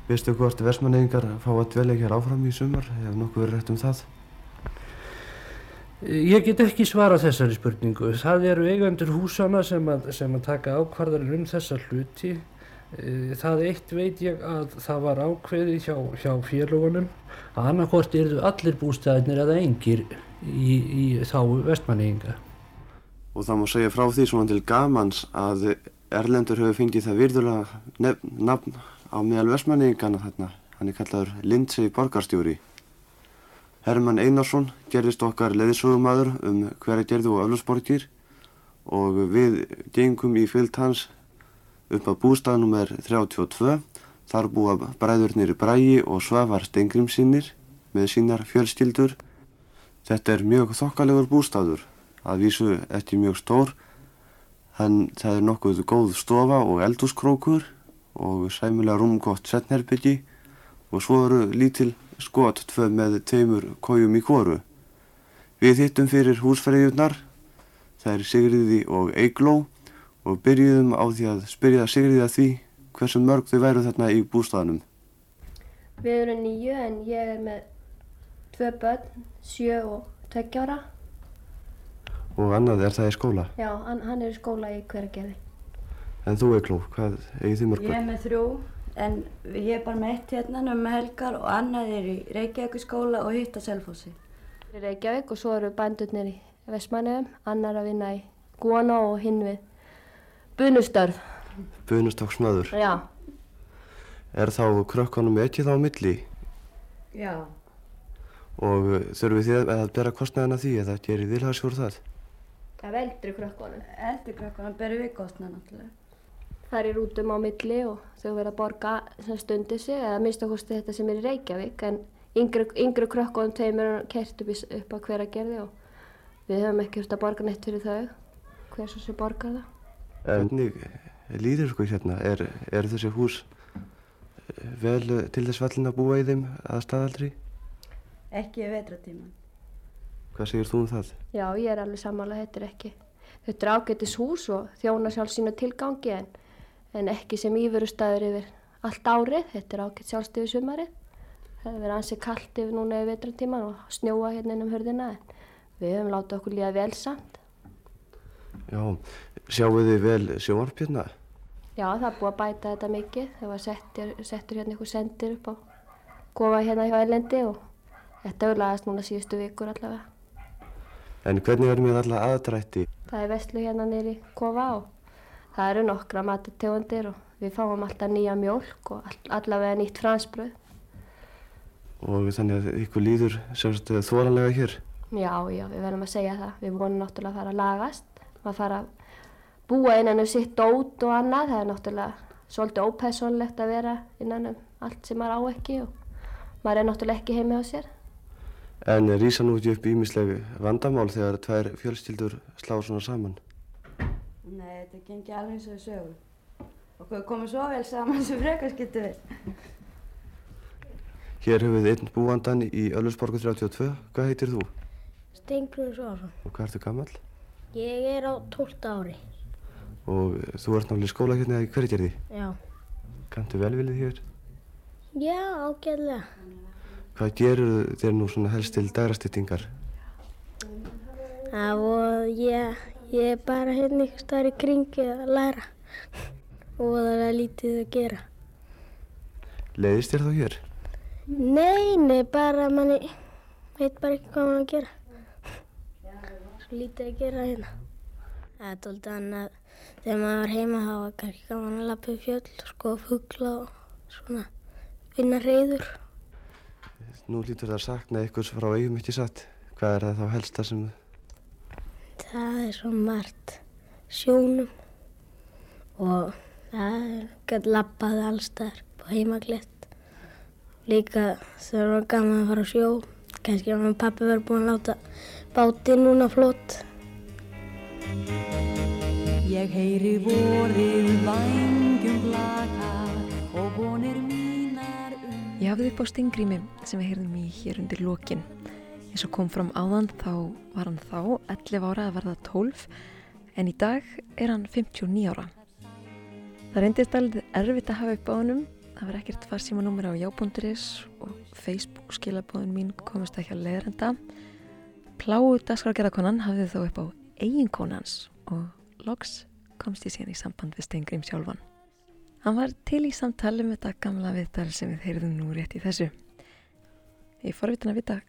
Speaker 13: Vistu hvort versmaneyingar fá að dvelja hér áfram í sumar? Hefur nokkuð verið rétt um það?
Speaker 14: Ég get ekki svara þessari spurningu. Það eru eigendur húsana sem að, sem að taka ákvarðarinn um þessa hluti. Það eitt veit ég að það var ákveðið hjá, hjá félagunum að annarkort eru allir bústæðinir eða engir í, í þá vestmanninga.
Speaker 13: Og það má segja frá því svona til gamans að Erlendur hefur fengið það virðulega nafn á meðal vestmanningana þarna. Hann er kallaður Lindsey borgarstjóri. Herman Einarsson gerðist okkar leðisögumadur um hverja gerðu og öflusborgir og við gengum í fyllt hans upp að bústaðnum er 32. Þar búa bræðurnir Bræi og Svavar Stengrimsinnir með sínar fjölskyldur. Þetta er mjög þokkalegur bústaður, að vísu ekki mjög stór. Þann, það er nokkuð góð stofa og eldúskrókur og sæmulega rúmgott setnherbyggi og svo eru lítil skot tvö með teimur kójum í kóru. Við hittum fyrir húsfreyjurnar, það er Sigriði og Eigló og byrjuðum á því að spyrja Sigriði að því hversu mörg þau væru þarna í bústaðanum.
Speaker 15: Við erum nýju en ég er með tvö börn, sjö og tveggjára.
Speaker 13: Og annað er það í skóla?
Speaker 15: Já, hann, hann er í skóla í hveragerði.
Speaker 13: En þú Eigló, hvað eigið þið mörg börn?
Speaker 16: Ég er með þrjú en ég er bara með eitt hérna um helgar og annað er í Reykjavík skóla og hitt á Selfossi.
Speaker 15: Í Reykjavík og svo eru bændurnir í Vestmannegum, annar að vinna í Góna og hinn við Bunustörf.
Speaker 13: Bunustóksmaður?
Speaker 15: Já.
Speaker 13: Er þá krökkunum ekki þá á milli?
Speaker 16: Já.
Speaker 13: Og þurfið þið að bera kostnæðina því eða gerir vilhagsfjór það?
Speaker 15: Af eldri krökkunum.
Speaker 16: Eldri krökkunum berum við kostnæðina náttúrulega.
Speaker 15: Það er í rútum á milli og þau verða að borga stundir sig eða mista hústi þetta sem er í Reykjavík en yngri, yngri krökkunum teimur kert upp, upp á hver að gerði og við höfum ekki húst að borga neitt fyrir þau hver svo sem borgar það.
Speaker 13: Hvernig líður sko hérna? Er, er þessi hús vel til þess vallin að búa í þeim að staðaldri?
Speaker 16: Ekki vetratíman.
Speaker 13: Hvað segir þú um það?
Speaker 15: Já, ég er alveg sammála, þetta er ekki. Þetta er ágættis hús og þjóna sjálf sína tilgangi en, en ekki sem íverustæður yfir allt árið. Þetta er ágætt sjálfst yfir sumarið. Það hefur verið ansið kallt yfir núna yfir vetratíman og snjóa hérna inn um hörðina en við höfum látið okkur líða vel samt.
Speaker 13: Já, sjáu þið vel sjónvarpjörna?
Speaker 15: Já, það er búið að bæta þetta mikið. Það var settur, settur hérna einhver sendir upp á kofa hérna hjá Erlendi og þetta hefur lagast núna síðustu vikur allavega.
Speaker 13: En hvernig er með alla aðdrætti?
Speaker 15: Það er vestlu hérna nýri kofa og það eru nokkra matategundir og við fáum alltaf nýja mjölk og allavega nýtt fransbröð.
Speaker 13: Og þannig að ykkur líður semst þóranlega hér?
Speaker 15: Já, já, við verðum að segja það. Við vonum náttúrulega að fara að lagast, að fara búa innan um sitt dót og annað. Það er náttúrulega svolítið ópersonlegt að vera innan um allt sem maður á ekki og maður er náttúrulega ekki heimi á sér.
Speaker 13: En rýsa nú ekki upp ímisleg vandamál þegar tvær fjölskyldur slá svona saman?
Speaker 16: Nei, þetta gengi alveg eins og við sögum. Okkur komum svo vel saman sem frekar skiltu við.
Speaker 13: Hér höfum við einn búandan í Öllusborgu 32. Hvað heitir þú?
Speaker 17: Steingrún Svarsson.
Speaker 13: Og hvað ertu gammal?
Speaker 17: Ég er á 12 ári.
Speaker 13: Og þú ert náttúrulega í skóla hérna í hverjargerði?
Speaker 17: Já.
Speaker 13: Kanntu velvilið hér?
Speaker 17: Já, ágæðlega.
Speaker 13: Hvað gerur þér nú svona helst til dagrastýttingar?
Speaker 17: Það voru, ég, ég er bara hérna ykkur starf í kringi að læra og það er lítið að gera.
Speaker 13: Leiðist þér þá hér?
Speaker 17: Nei, nei, bara manni veit bara ekki hvað mann að gera. Svo lítið að gera hérna. Það er doldið annað þegar maður var heima þá var kannski gaman að lappa í fjöll og skoða fuggla og svona finna reyður.
Speaker 13: Nú lítur það að sakna ykkur frá eigum ekki satt. Hvað er það þá helsta sem...
Speaker 17: Það er svo margt sjónum og Það gæti lappaði allstaðar på heimaglitt. Líka það var gaman að fara á sjó. Kannski að og pappi verið búin að láta báti núna flott.
Speaker 18: Ég heyri vorið vangjum blaka og vonir mínar um
Speaker 2: Ég hafði upp á Stingrími sem við heyrðum í hér undir lokin. Eins og kom fram áðan þá var hann þá 11 ára að verða 12 en í dag er hann 59 ára. Það reyndist alveg erfitt að hafa upp á honum. Það var ekkert farsímanúmer á jábúnduris og Facebook skilabóðin mín komist ekki að leðrenda. Pláu dagskrargerðakonan hafði þá upp á eiginkonans og loks komst ég síðan í samband við Stingrím sjálfan. Hann var til í samtali með þetta gamla viðtal sem við heyrðum nú rétt í þessu. Ég fór vitan að vita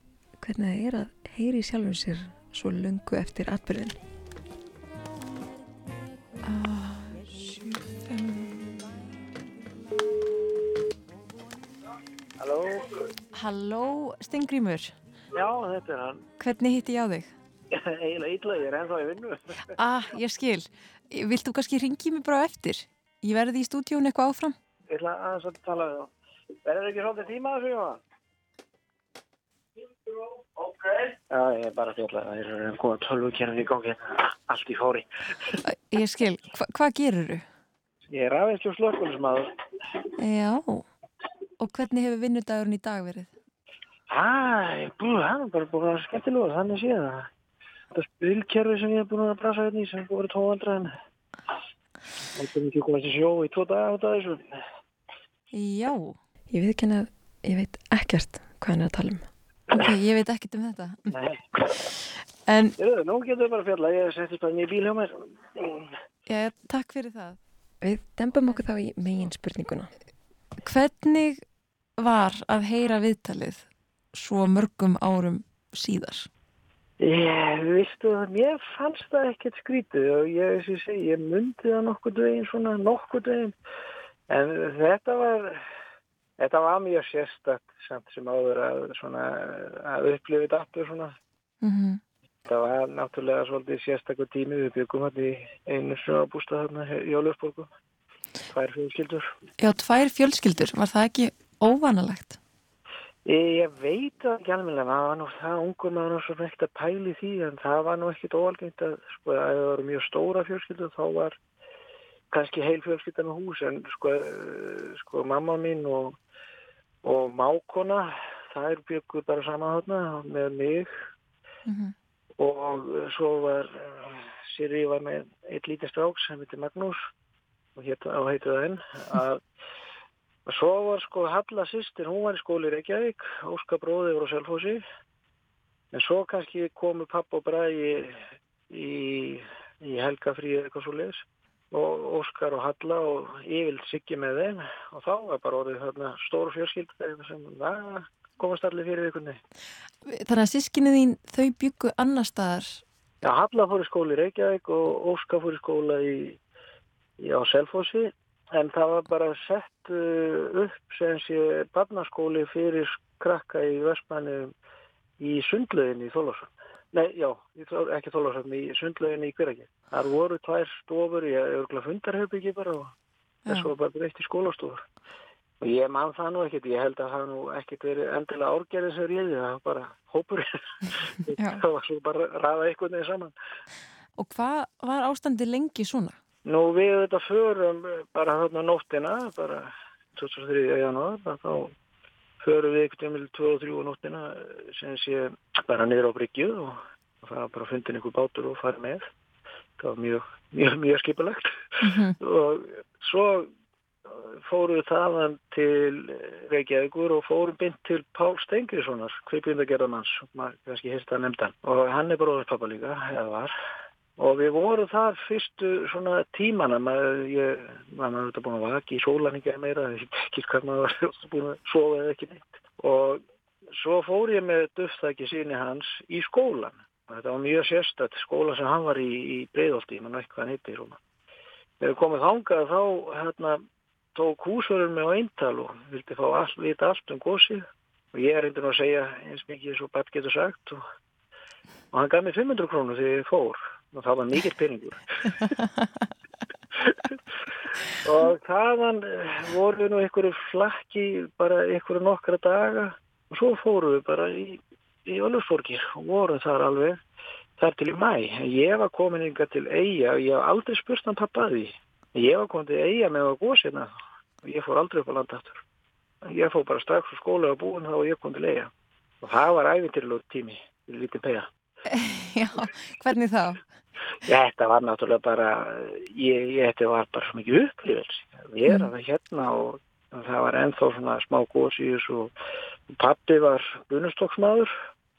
Speaker 2: hvernig það er að heyri sjálfum sér svo lungu eftir atbyrðin. Ah.
Speaker 1: Halló?
Speaker 2: Halló, Stingrímur.
Speaker 1: Já, þetta er hann.
Speaker 2: Hvernig hitti ég á þig?
Speaker 1: Eiginlega illa, ég er ennþá í vinnu.
Speaker 2: Ah, ég skil. Vilt þú kannski ringi mig bara eftir? Ég verði í stúdíun eitthvað áfram.
Speaker 1: Ég ætla aðeins að tala við þá. Verður ekki svolítið tíma þessu, Jóa? Ok. Já, ég er bara að fjalla. Það er að koma tölvukerfin í gangi. Allt í fóri.
Speaker 2: Ég skil. Hva, hvað gerur þú?
Speaker 1: Ég er aðeins og slökkulismadur.
Speaker 2: Já. Og hvernig hefur vinnudagurinn í dag verið?
Speaker 1: Æ, bú, hann er bara búin að skemmtilega. Þannig séð það. Þetta spilkerfi sem ég er búin að brasa hérna í sem vera tóandra en það er ekki komast í sjó í tvo daga út af þessu.
Speaker 2: Já. Ég veit ekki að ég veit ekkert hvað hann er að tala um. Ok, ég veit ekkert um þetta.
Speaker 1: Nei.
Speaker 2: En,
Speaker 1: Jú, nú getur við bara að fjalla. Ég settist bara í bíl hjá mér.
Speaker 2: já, takk fyrir það. Við dembum okkur þá í megin spurninguna. Hvernig var að heyra viðtalið svo mörgum árum síðar?
Speaker 1: Ég vistu að mér fannst það ekkert skrítið og ég, eins og ég segi, ég myndi það nokkuð veginn svona, nokkuð veginn. En þetta var, þetta var mjög sérstakt samt sem áður að, svona, að upplifa þetta aftur svona.
Speaker 2: Mm -hmm.
Speaker 1: Það var náttúrulega svolítið sérstakur tími við byggum þetta í einu svona bústað þarna í Ólufsborgu. Tvær fjölskyldur.
Speaker 2: Já, tvær fjölskyldur. Var það ekki óvanalegt?
Speaker 1: Ég, ég veit það ekki alveg, það var nú það ungur maður nú svona ekkert að pæli því en það var nú ekkert óalgengt að sko að það voru mjög stóra fjölskyldur þá var kannski heil fjölskylda með hús en sko, eh, sko mamma mín og, og mákona það er bygguð bara saman þarna með mig
Speaker 2: Mm -hmm.
Speaker 1: og svo var Siri var með eitt lítið strák sem heitir Magnús og hétu, heitu það enn að Og svo var sko Halla sýstir, hún var í skóli í Reykjavík, Óskar bróði voru á Selfossi. En svo kannski komu pappa og bræði í, í helgafríð eitthvað svo leiðis. Og Óskar og Halla og yfirlt Siggi með þeim. Og þá var bara orðið þarna stóru fjörskild sem það komast allir fyrir vikunni.
Speaker 2: Þannig að sískinni þín, þau byggu annar staðar?
Speaker 1: Já, Halla fór í skóli í Reykjavík og Óskar fór í skóla í, í á Selfossi. En það var bara sett uh, upp sem sé barnaskóli fyrir krakka í Vestmanni í sundlöginni í Þólarsson. Nei, já, ekki Þólarsson, í sundlöginni í Hveragi. Þar voru tvær stofur, ég örgulega fundarherbyggi bara og þess var bara breytt í skólastofur. Og ég man það nú ekkert, ég held að það nú ekkert verið endilega árgerðið sem réði, það var bara hópurinn. það var svo bara að ræða einhvern veginn saman.
Speaker 2: Og hvað var ástandi lengi svona?
Speaker 1: Nú við þetta förum bara þarna nóttina, bara 23. janúar, þá förum við ekkert um 2-3 nóttina sem sé bara niður á Bryggju og, það var bara að fundin einhver bátur og fara með. Það var mjög, mjög, mjög skipulegt
Speaker 2: Mm -hmm.
Speaker 1: og svo fórum við þaðan til Reykjavíkur og fórum bynd til Pál Stengriðssonar, kveipindagerðamanns, maður kannski hérst að nefnda. Og hann er bróður pappa líka, eða var. Og við vorum þar fyrstu svona tímana, maður, var þetta búin að vaki í sólaninga meira, ekki hvað maður var búin að sofa eða ekki neitt. Og svo fór ég með döftæki síni hans í skólan. Þetta var mjög sérstætt skóla sem hann var í, í Breiðolti, mann veit hvað hann heitir. Þegar við komum þangað þá hérna, tók húsverðin mig á eintal og vildi fá all, vita allt um gósið og ég er einnig að segja eins mikið svo bætt getur sagt og, og hann gaf mér 500 krónur þegar ég fór og það var mikill peningur og þaðan eh, voru nú einhverju flakki bara einhverju nokkra daga og svo fóru við bara í, í Ölfsborgir og voru þar alveg þar til í mæ. Ég var komin yngar til Eyja og ég haf aldrei spurt hann pappa því. Ég var komin til Eyja með að góðsina og ég fór aldrei upp á landaftur. Ég fór bara strax á skóla og búin þá og ég kom til Eyja. Og það var æfintiljóð tími, lítið pega.
Speaker 2: Já, hvernig þá?
Speaker 1: Þetta var náttúrulega bara, ég, þetta var bara svo mikið upplifels. Við erum það hérna og það var ennþá svona smá góðs í þessu og pappi var bunustóksmaður.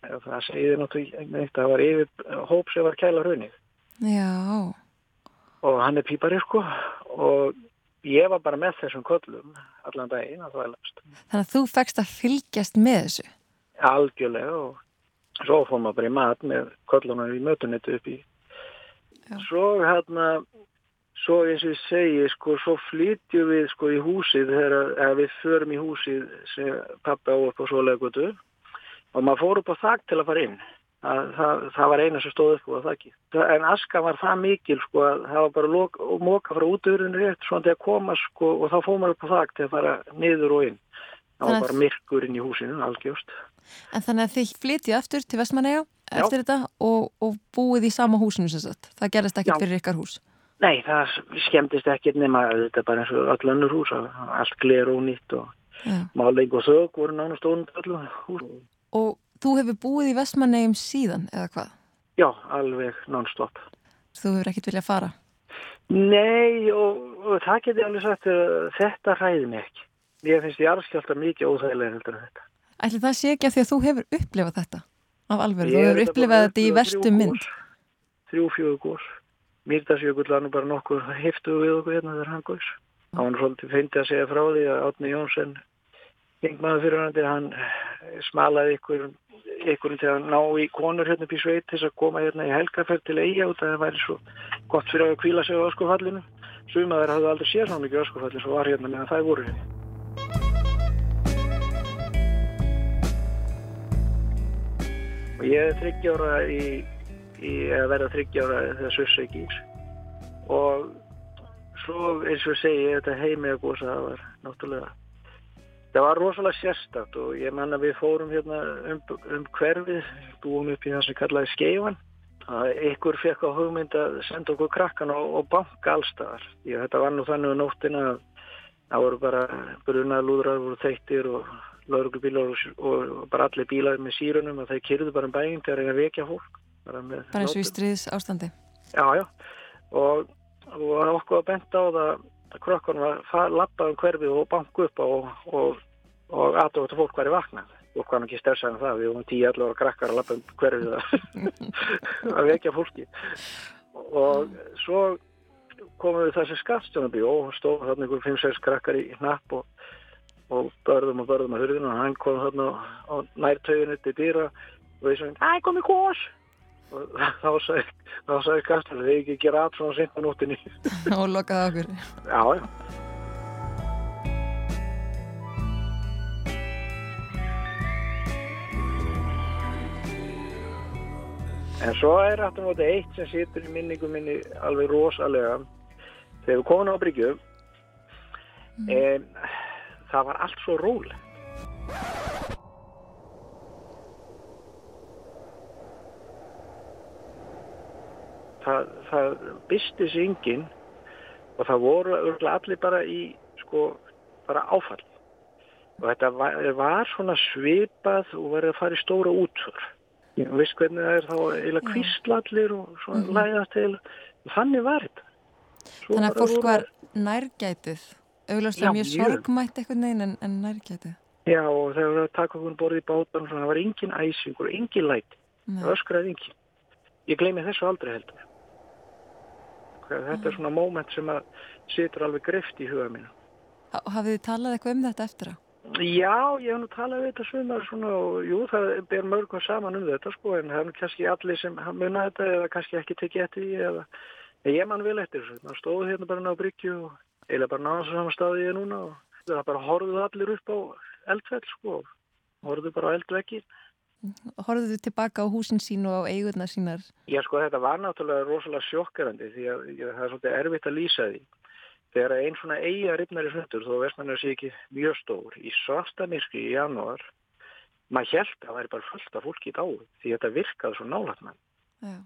Speaker 1: Það segið náttúrulega það var yfir hóp sem var kæla hraunig.
Speaker 2: Já.
Speaker 1: Og hann er pípari sko og ég var bara með þessum köllum allan daginn að þvælast.
Speaker 2: Þannig að þú fegst að fylgjast með þessu?
Speaker 1: Algjörlega og svo fór maður bara í mat með köllunum í mötunnitu upp í. Já. Svo hérna, svo eins og ég segi sko, svo flytjum við sko í húsið þegar við förum í húsið sem pappi á upp á svolegutu og maður fór upp á þakk til að fara inn. Það, það, það var eina sem stóð upp á þakki. En aska var það mikil sko að það var bara lok, móka frá útöðurinn rétt svona til að koma sko og þá fór maður upp á þakk til að fara niður og inn. Það var bara myrkur inn í húsinu, algjörst.
Speaker 2: En þannig að þið flytja aftur til Vestmanæja eftir þetta og, og búið í sama húsinu sem sagt. Það gerist ekkert fyrir ykkar hús.
Speaker 1: Nei, það skemmtist ekkert nema þetta er bara eins og all önnur hús, allt gler og nýtt og máling og þög voru nánast ónund allu hús.
Speaker 2: Og þú hefur búið í Vestmanæjum síðan eða hvað?
Speaker 1: Já, alveg non-stop.
Speaker 2: Þú hefur ekkert viljað fara?
Speaker 1: Nei, og, og það geti alveg sagt að þetta hræði mig ekki. Ég finnst ég arskjálta mikið óþægilega heldur en þetta.
Speaker 2: Ætli það sé ekki að því að þú hefur upplifað þetta af alveg, þú hefur upplifað þetta í vestu mynd.
Speaker 1: Þrjú fjögur. Mýrdasjökull var nú bara nokkur heftu við okkur hérna þegar hann góðs. Það var svolítið feintið að segja frá því að Átni Jónsson, yngmaður fyrirhandi, hann smalaði ykkur, ykkur til að ná í konur hérna í sveit til að koma hérna í helgaferð til eiga út að það væri svo gott fyrir að kvíla sig á öskufallinu. Sumaður hafði aldrei séð svona mikið öskufallin svo var hérna meðan það voru hérna. Ég er þryggjára í, í að vera þryggjára ekki ís og svo eins og segi ég þetta heimi að gósa það var náttúrulega það var rosalega sérstatt og ég manna við fórum hérna um, um hverfið búum upp í það sem kallaði skeifan. Að ykkur fekk á hugmynd að senda okkur krakkan og, og banka allstaðar ég, þetta var nú þannig um nóttina að það voru bara brunalúðrar voru þeittir og lauruglubílar og, og bara allir bílar með sírunum og þeir kyrðu bara um bæinn til að reyna að vekja fólk.
Speaker 2: Bara, bara eins og í stríðs ástandi?
Speaker 1: Já, já. Og, og okkur var bent á það að krokkan var lappað um hverfið og banku upp og, og aðdótt að fólk var í vaknað. Og hvað ekki stressaði um það, við vorum tíu allar krakkar að lappa um hverfið að vekja fólki. Og svo komum við þessi skattstjónabí og stóð þarna ykkur 5-6 krakkar í hnapp og og börðum og börðum að hurðinu og hann kom þarna á nærtöginu til dýra og við sagðum, æ, komið kós og þá sagði, þá sagði Kastan þið ekki gera allt svona sent á nóttinni
Speaker 2: og lokaði okkur.
Speaker 1: Já, já. En svo er aftur móti eitt sem situr í minningu minni alveg rosalega. Þegar við komum á Bryggju mm. en það var allt svo róleg. Það, það bysti sig enginn og það voru allir bara í sko bara áfall. Og þetta var, var svona svipað og verið að fara í stóra útför. Ég veist hvernig það er þá eila kvistlallir og svona mm -hmm. læðast til. Þannig var þetta.
Speaker 2: Svo Þannig að fólk voru... var nærgætið augljóslega mjög sorgmætt eitthvað neginn en, en nærgætið
Speaker 1: Já og þegar við takkum hún borðið í bátan það var engin æsingur engin læti. Það öskraði engin ég gleymi þessu aldrei heldur þetta mm. er svona móment sem að situr alveg greft í huga mínu.
Speaker 2: Hafið þið talað eitthvað um þetta eftir að?
Speaker 1: Já, ég hef nú talað um þetta svöndar svona og jú, það ber mörgum saman um þetta sko en það er nú kannski allir sem munna þetta eða kannski ekki tekið eftir því eða ég man vel eftir þessu, það stóð hérna bara á bryggju og eiginlega bara náða svo saman staði ég núna og það bara horfðu allir upp á eldfell sko, horfðu bara á eldveggi
Speaker 2: Horfðu tilbaka á húsin sín og á eigurna sínar?
Speaker 1: Já sko þetta var náttúrulega rosalega sjokkerandi því að ég, það er svolítið erfitt að lýsa því þegar einn svona eiga ripnar í sundur þó vestmannar sé ekki mjög stór í svarta miski í janúar maður held að það væri bara fullt af fólki í dáu því þetta virkaði svo nálægt mann
Speaker 10: Já.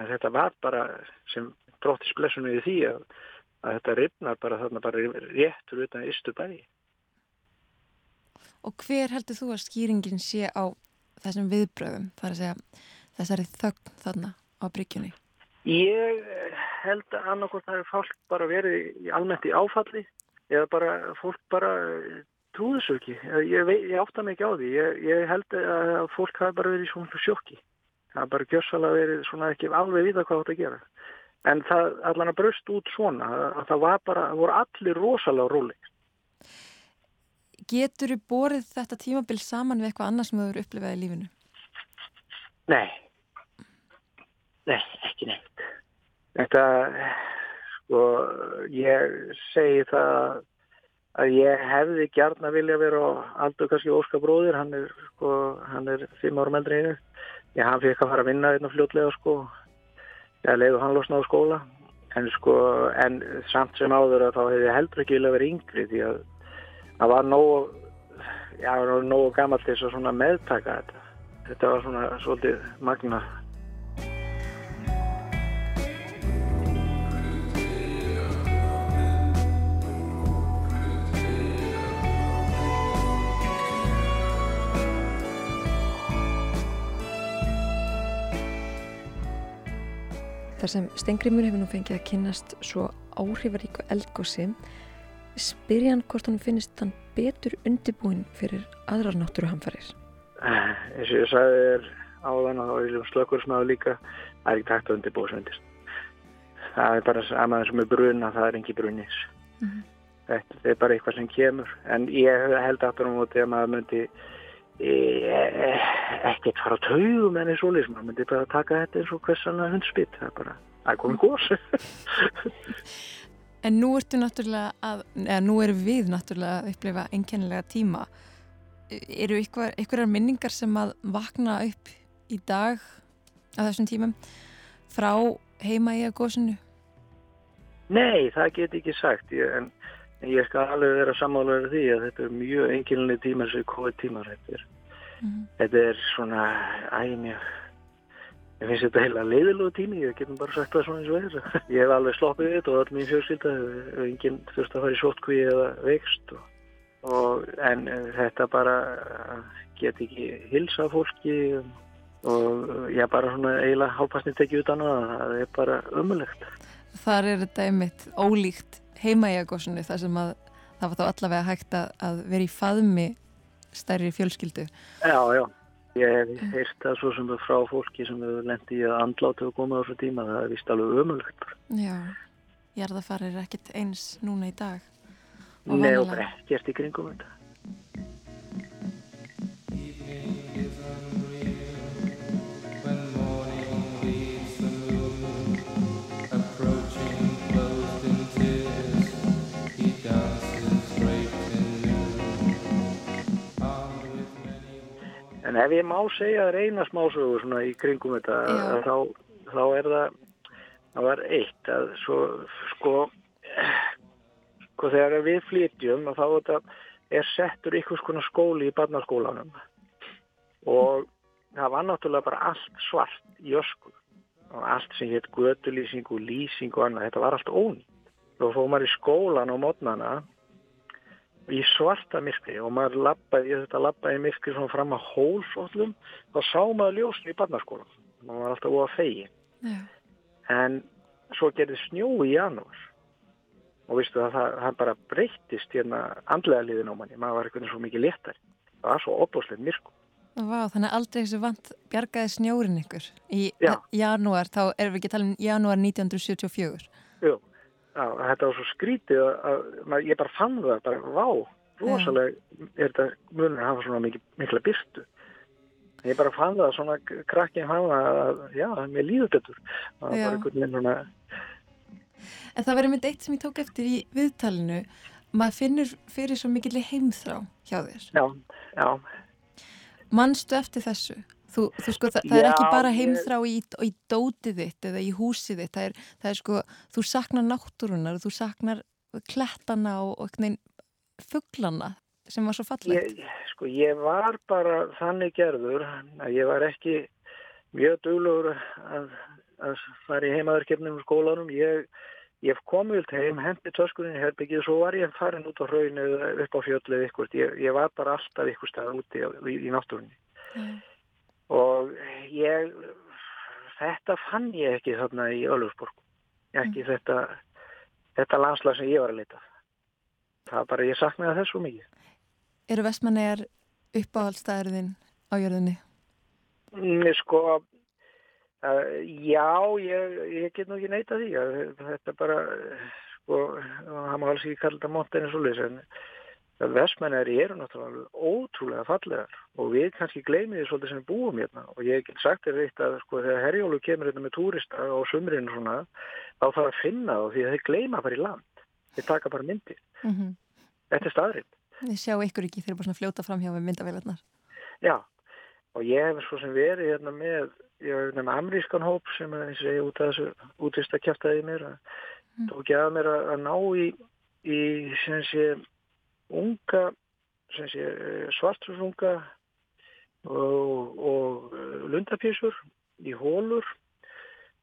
Speaker 1: en þetta var bara sem dróttis blessunni í því að, að þetta ripnar bara þarna bara réttur utan ystu bæi
Speaker 10: Og hver heldur þú að skýringin sé á þessum viðbröðum, þar að segja þessari þögn þarna á bryggjunni?
Speaker 1: Ég held að annarkort það er fólk bara verið í almennt í áfalli eða bara fólk bara trúðu svo ekki. Ég, vei- ég átta mig ekki á því. Ég, ég held að fólk hafi bara verið í svona sjokki. Það hafi bara gjössalega verið svona ekki alveg vita hvað þetta gera. En það allan að bröst út svona að það var bara, það voru allir rosalega róli.
Speaker 10: Getur þú borið þetta tímabil saman við eitthvað annað sem þú eru upplifað í lífinu?
Speaker 1: Nei. Nei, ekki neitt. Þetta, sko, ég segi það að ég hefði gjarn að vilja vera á aldur kannski Óskar bróðir, hann er, sko, hann er fimm árum eldri einu. Ég hann fikk að fara að vinna einna fljótlega, sko. Ég leiði hann losna á skóla. En sko, en samt sem áður að þá hefði heldur ekki vilja vera yngri því að það var nógu, já, það var nógu gammal til þess að meðtaka þetta. Þetta var svona svolítið magna.
Speaker 10: Þar sem Stengrimur hefur nú fengið að kynnast svo áhrifaríku eldgósi spyrja hann hvort hann finnist hann betur undirbúin fyrir aðrar náttúruhamfarir.
Speaker 1: Eh, eins og ég sagði þér áðan og þá er ég slökkursmaður líka það er ekki takt að undirbúa sem undir það er bara sama eins og með bruna það er engi brunis
Speaker 10: Mhm.
Speaker 1: þetta er bara eitthvað sem kemur en ég held aftur á móti að maður myndi ekkert fara á taugum en eins og lýs maður myndi bara taka þetta eins og hvers annar hundspitt það er bara, það er komið górs
Speaker 10: En nú ertu náttúrulega að, eða nú erum við náttúrulega að upplifa einkennilega tíma. Eru einhver, einhverjar minningar sem að vakna upp í dag á þessum tímum frá heima í að góðsunu?
Speaker 1: Nei, það get ekki sagt ég, en ég skal alveg vera sammálaður því að þetta er mjög enginlega tímar sem COVID-tímar þetta er, þetta er svona æmjög ég finnst þetta heila leiðilegu tími ég getum bara sagt það svona eins og er. Ég hef alveg sloppið þetta og öll mín fjölskylda hefur enginn þurft að fara í sótkví eða veikst og, og, en eh, þetta bara eh, get ekki hilsa fólki og ég bara svona eiginlega hálfpastni tekið utan á það það er bara ömulegt
Speaker 10: Þar er þetta einmitt ólíkt heima í að góðsunu þar sem að það var þá allavega hægt að, að vera í faðmi stærri fjölskyldu.
Speaker 1: Já, já. Ég hef heyrt það svo sem frá fólki sem hefur lendi í að andláta og koma á þessu tíma. Það er vist alveg ömulegt.
Speaker 10: Já, jarðafarir er ekkert eins núna í dag. Og
Speaker 1: Nei, og
Speaker 10: vanalega-
Speaker 1: bara ekkert í kringum þetta. En ef ég má segja að reyna smásögu svona í kringum þetta, þá, þá er það, það var eitt að svo, sko, sko þegar við flytjum þá þetta er settur ykkur skona skóli í barnaskólanum. Og það var náttúrulega bara allt svart í ösku. Og allt sem hétt gödulýsing og lýsing og annað, þetta var allt ónýtt. Þá fóð maður í skólan á mótnana í svarta myrkri og maður lappaði, ég þetta lappaði myrkri svona fram að hólsóllum þá sá maður ljósin í barnaskólan maður var alltaf óa fegi
Speaker 10: Já.
Speaker 1: en svo gerði snjó í janúar og vistu það, það, það bara breyttist hérna andlega liðin á manni, maður var eitthvað svo mikið léttar það var svo opbúslega myrku
Speaker 10: Vá, þannig að aldrei þessu vant bjargaði snjórin ykkur. Í
Speaker 1: Já.
Speaker 10: janúar, þá erum við ekki að tala um janúar 1974.
Speaker 1: Jú, já, þetta var svo skrítið að, að ég bara fann það, bara vá, rosalega er þetta munur að hafa svona mikið, mikla byrtu. Ég bara fann það svona krakkin hafa að, já, mér líður betur. Það var bara einhvern veginn svona,
Speaker 10: En það verður mynd eitt sem ég tók eftir í viðtalinu. Maður finnur fyrir svo mikill heimþrá hjá þér.
Speaker 1: já, já,
Speaker 10: Manstu eftir þessu? Þú, þú sko, það, það er
Speaker 1: Já,
Speaker 10: ekki bara heimþrá í, í dótið þitt eða í húsið þitt. Það er, það er sko, þú saknar náttúrunar þú saknar klettana og, veginn fugglana sem var svo fallegt?
Speaker 1: Ég, sko, ég var bara þannig gerður að ég var ekki mjög duglegur að, að fara í heimaverkefnum í skólanum. Ég, ég kom vilt heim, hendi töskunni herbyggið og svo var ég farin út á hraun eða upp á fjöllið ykkur. Ég, ég var bara alltaf ykkur stað úti í, í náttúrunni.
Speaker 10: Mm.
Speaker 1: Og ég, þetta fann ég ekki þarna í Ölfsborg. Ekki mm. þetta, þetta landslag sem ég var að leita. Það bara, ég saknaði þessu mikið.
Speaker 10: Eru vestmannegar uppáhaldstæðurðin á jörðinni?
Speaker 1: Mm, sko, uh, já, ég, ég get nú ekki neyta því. Að, þetta bara, sko, það má alls ekki kalla þetta montin eins og leys, en vestmannegar eru náttúrulega ótrúlega fallegar og við kannski gleymið því svolítið sem búum hérna og ég get sagt þér eitt að sko þegar Herjólu kemur hérna með túrista á sumrinu svona, þá þarf að finna þá því að þeir gleyma bara í land. Þeir taka bara myndir.
Speaker 10: Mm -hmm.
Speaker 1: Þetta er staðrind.
Speaker 10: Þið sjá ykkur ekki þeir eru bara svona fljóta fram hjá með myndavélarnar.
Speaker 1: Já, og ég hef svo sem verið hérna með, ég hef nefn amerískan hóp sem er eins og ég út af þessu útvist að kæftæði mér að mm. tók ég að mér að, að ná í, í unga, sem sé svartursunga og, og lundapísur í hólur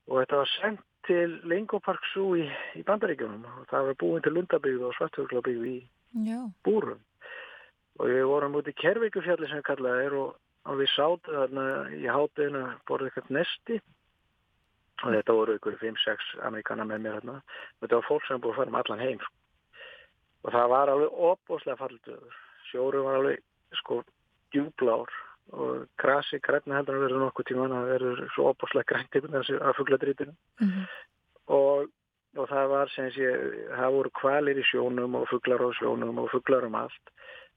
Speaker 1: og þetta var sendt til Lingopark Zoo í, í Bandaríkjunum. Og það var búin til lundabíð og svarturglabíð í
Speaker 10: Já.
Speaker 1: búrum. Og við vorum út í Kervíkufjalli sem kallaði er og, og við sátum þarna í hátinu borðið eitthvað nesti. Og þetta voru ykkur 5-6 amerikana með mér þarna. Og þetta var fólk sem búið að fara um allan heim sko. Og það var alveg opbóslega falltöður sjóru var alveg sko djúblár og krasi græna heldur að verður nokkuð tíma það verður svo opbóslega grænt að fuggladrítinu
Speaker 10: mm -hmm.
Speaker 1: og og það var sem sé, það voru kvalir í sjónum og fugglar á sjónum og fugglar um allt.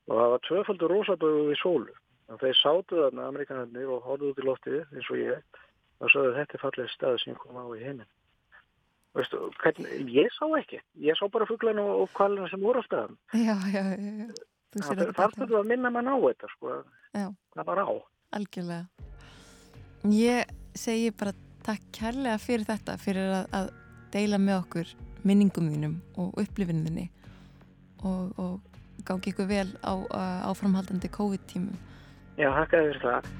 Speaker 1: Og það var tvöfaldur rosabögu við sólu. Og þeir sátu þarna amerikanarnir og horfðu út í loftið eins og ég. Og svo þetta er fallega stað sem kom á í heiminn Veistu, hvernig, ég sá ekki ég sá bara fugglarna og kvalina sem voru á staðan
Speaker 10: Já, já, já, já.
Speaker 1: það þarf að minna mann á þetta sko, það var á
Speaker 10: Algjörlega Ég segi bara takk kærlega fyrir þetta fyrir að, að deila með okkur minningum þínum og upplifinninni og, og gangi ykkur vel á áframhaldandi COVID-tímum.
Speaker 1: Já, hakkaði fyrir það.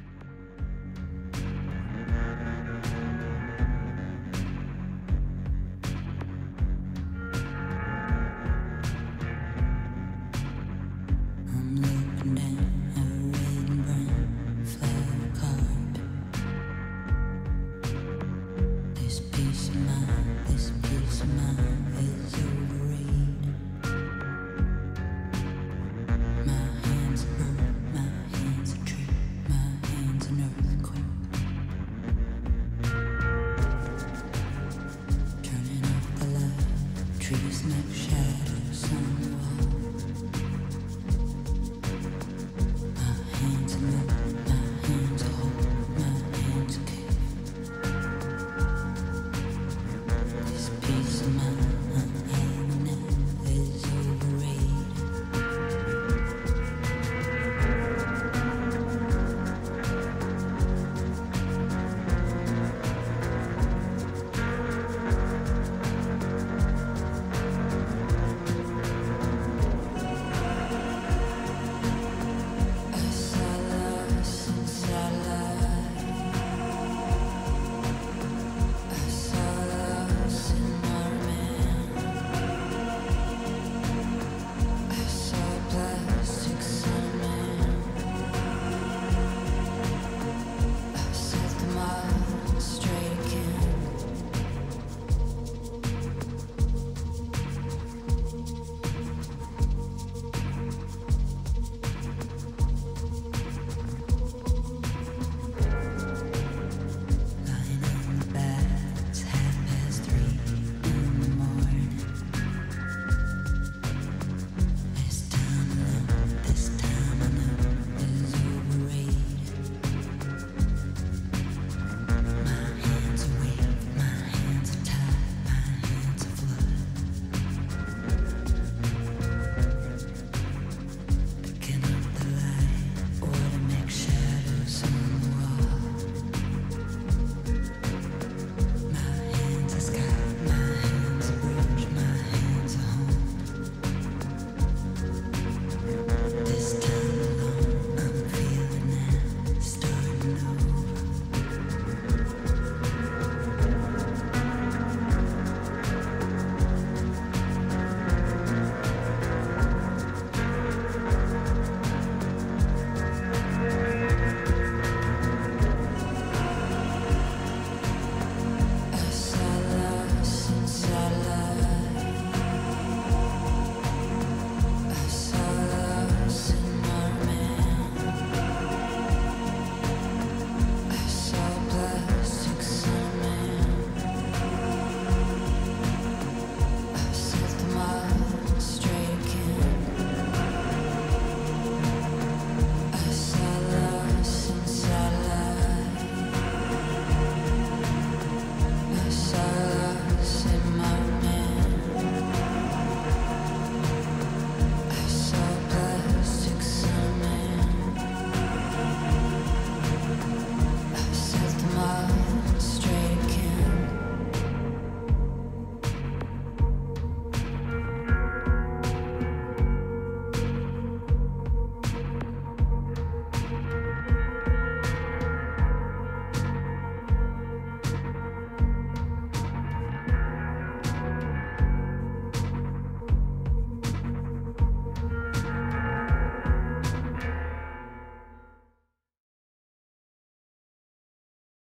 Speaker 19: infinite shell.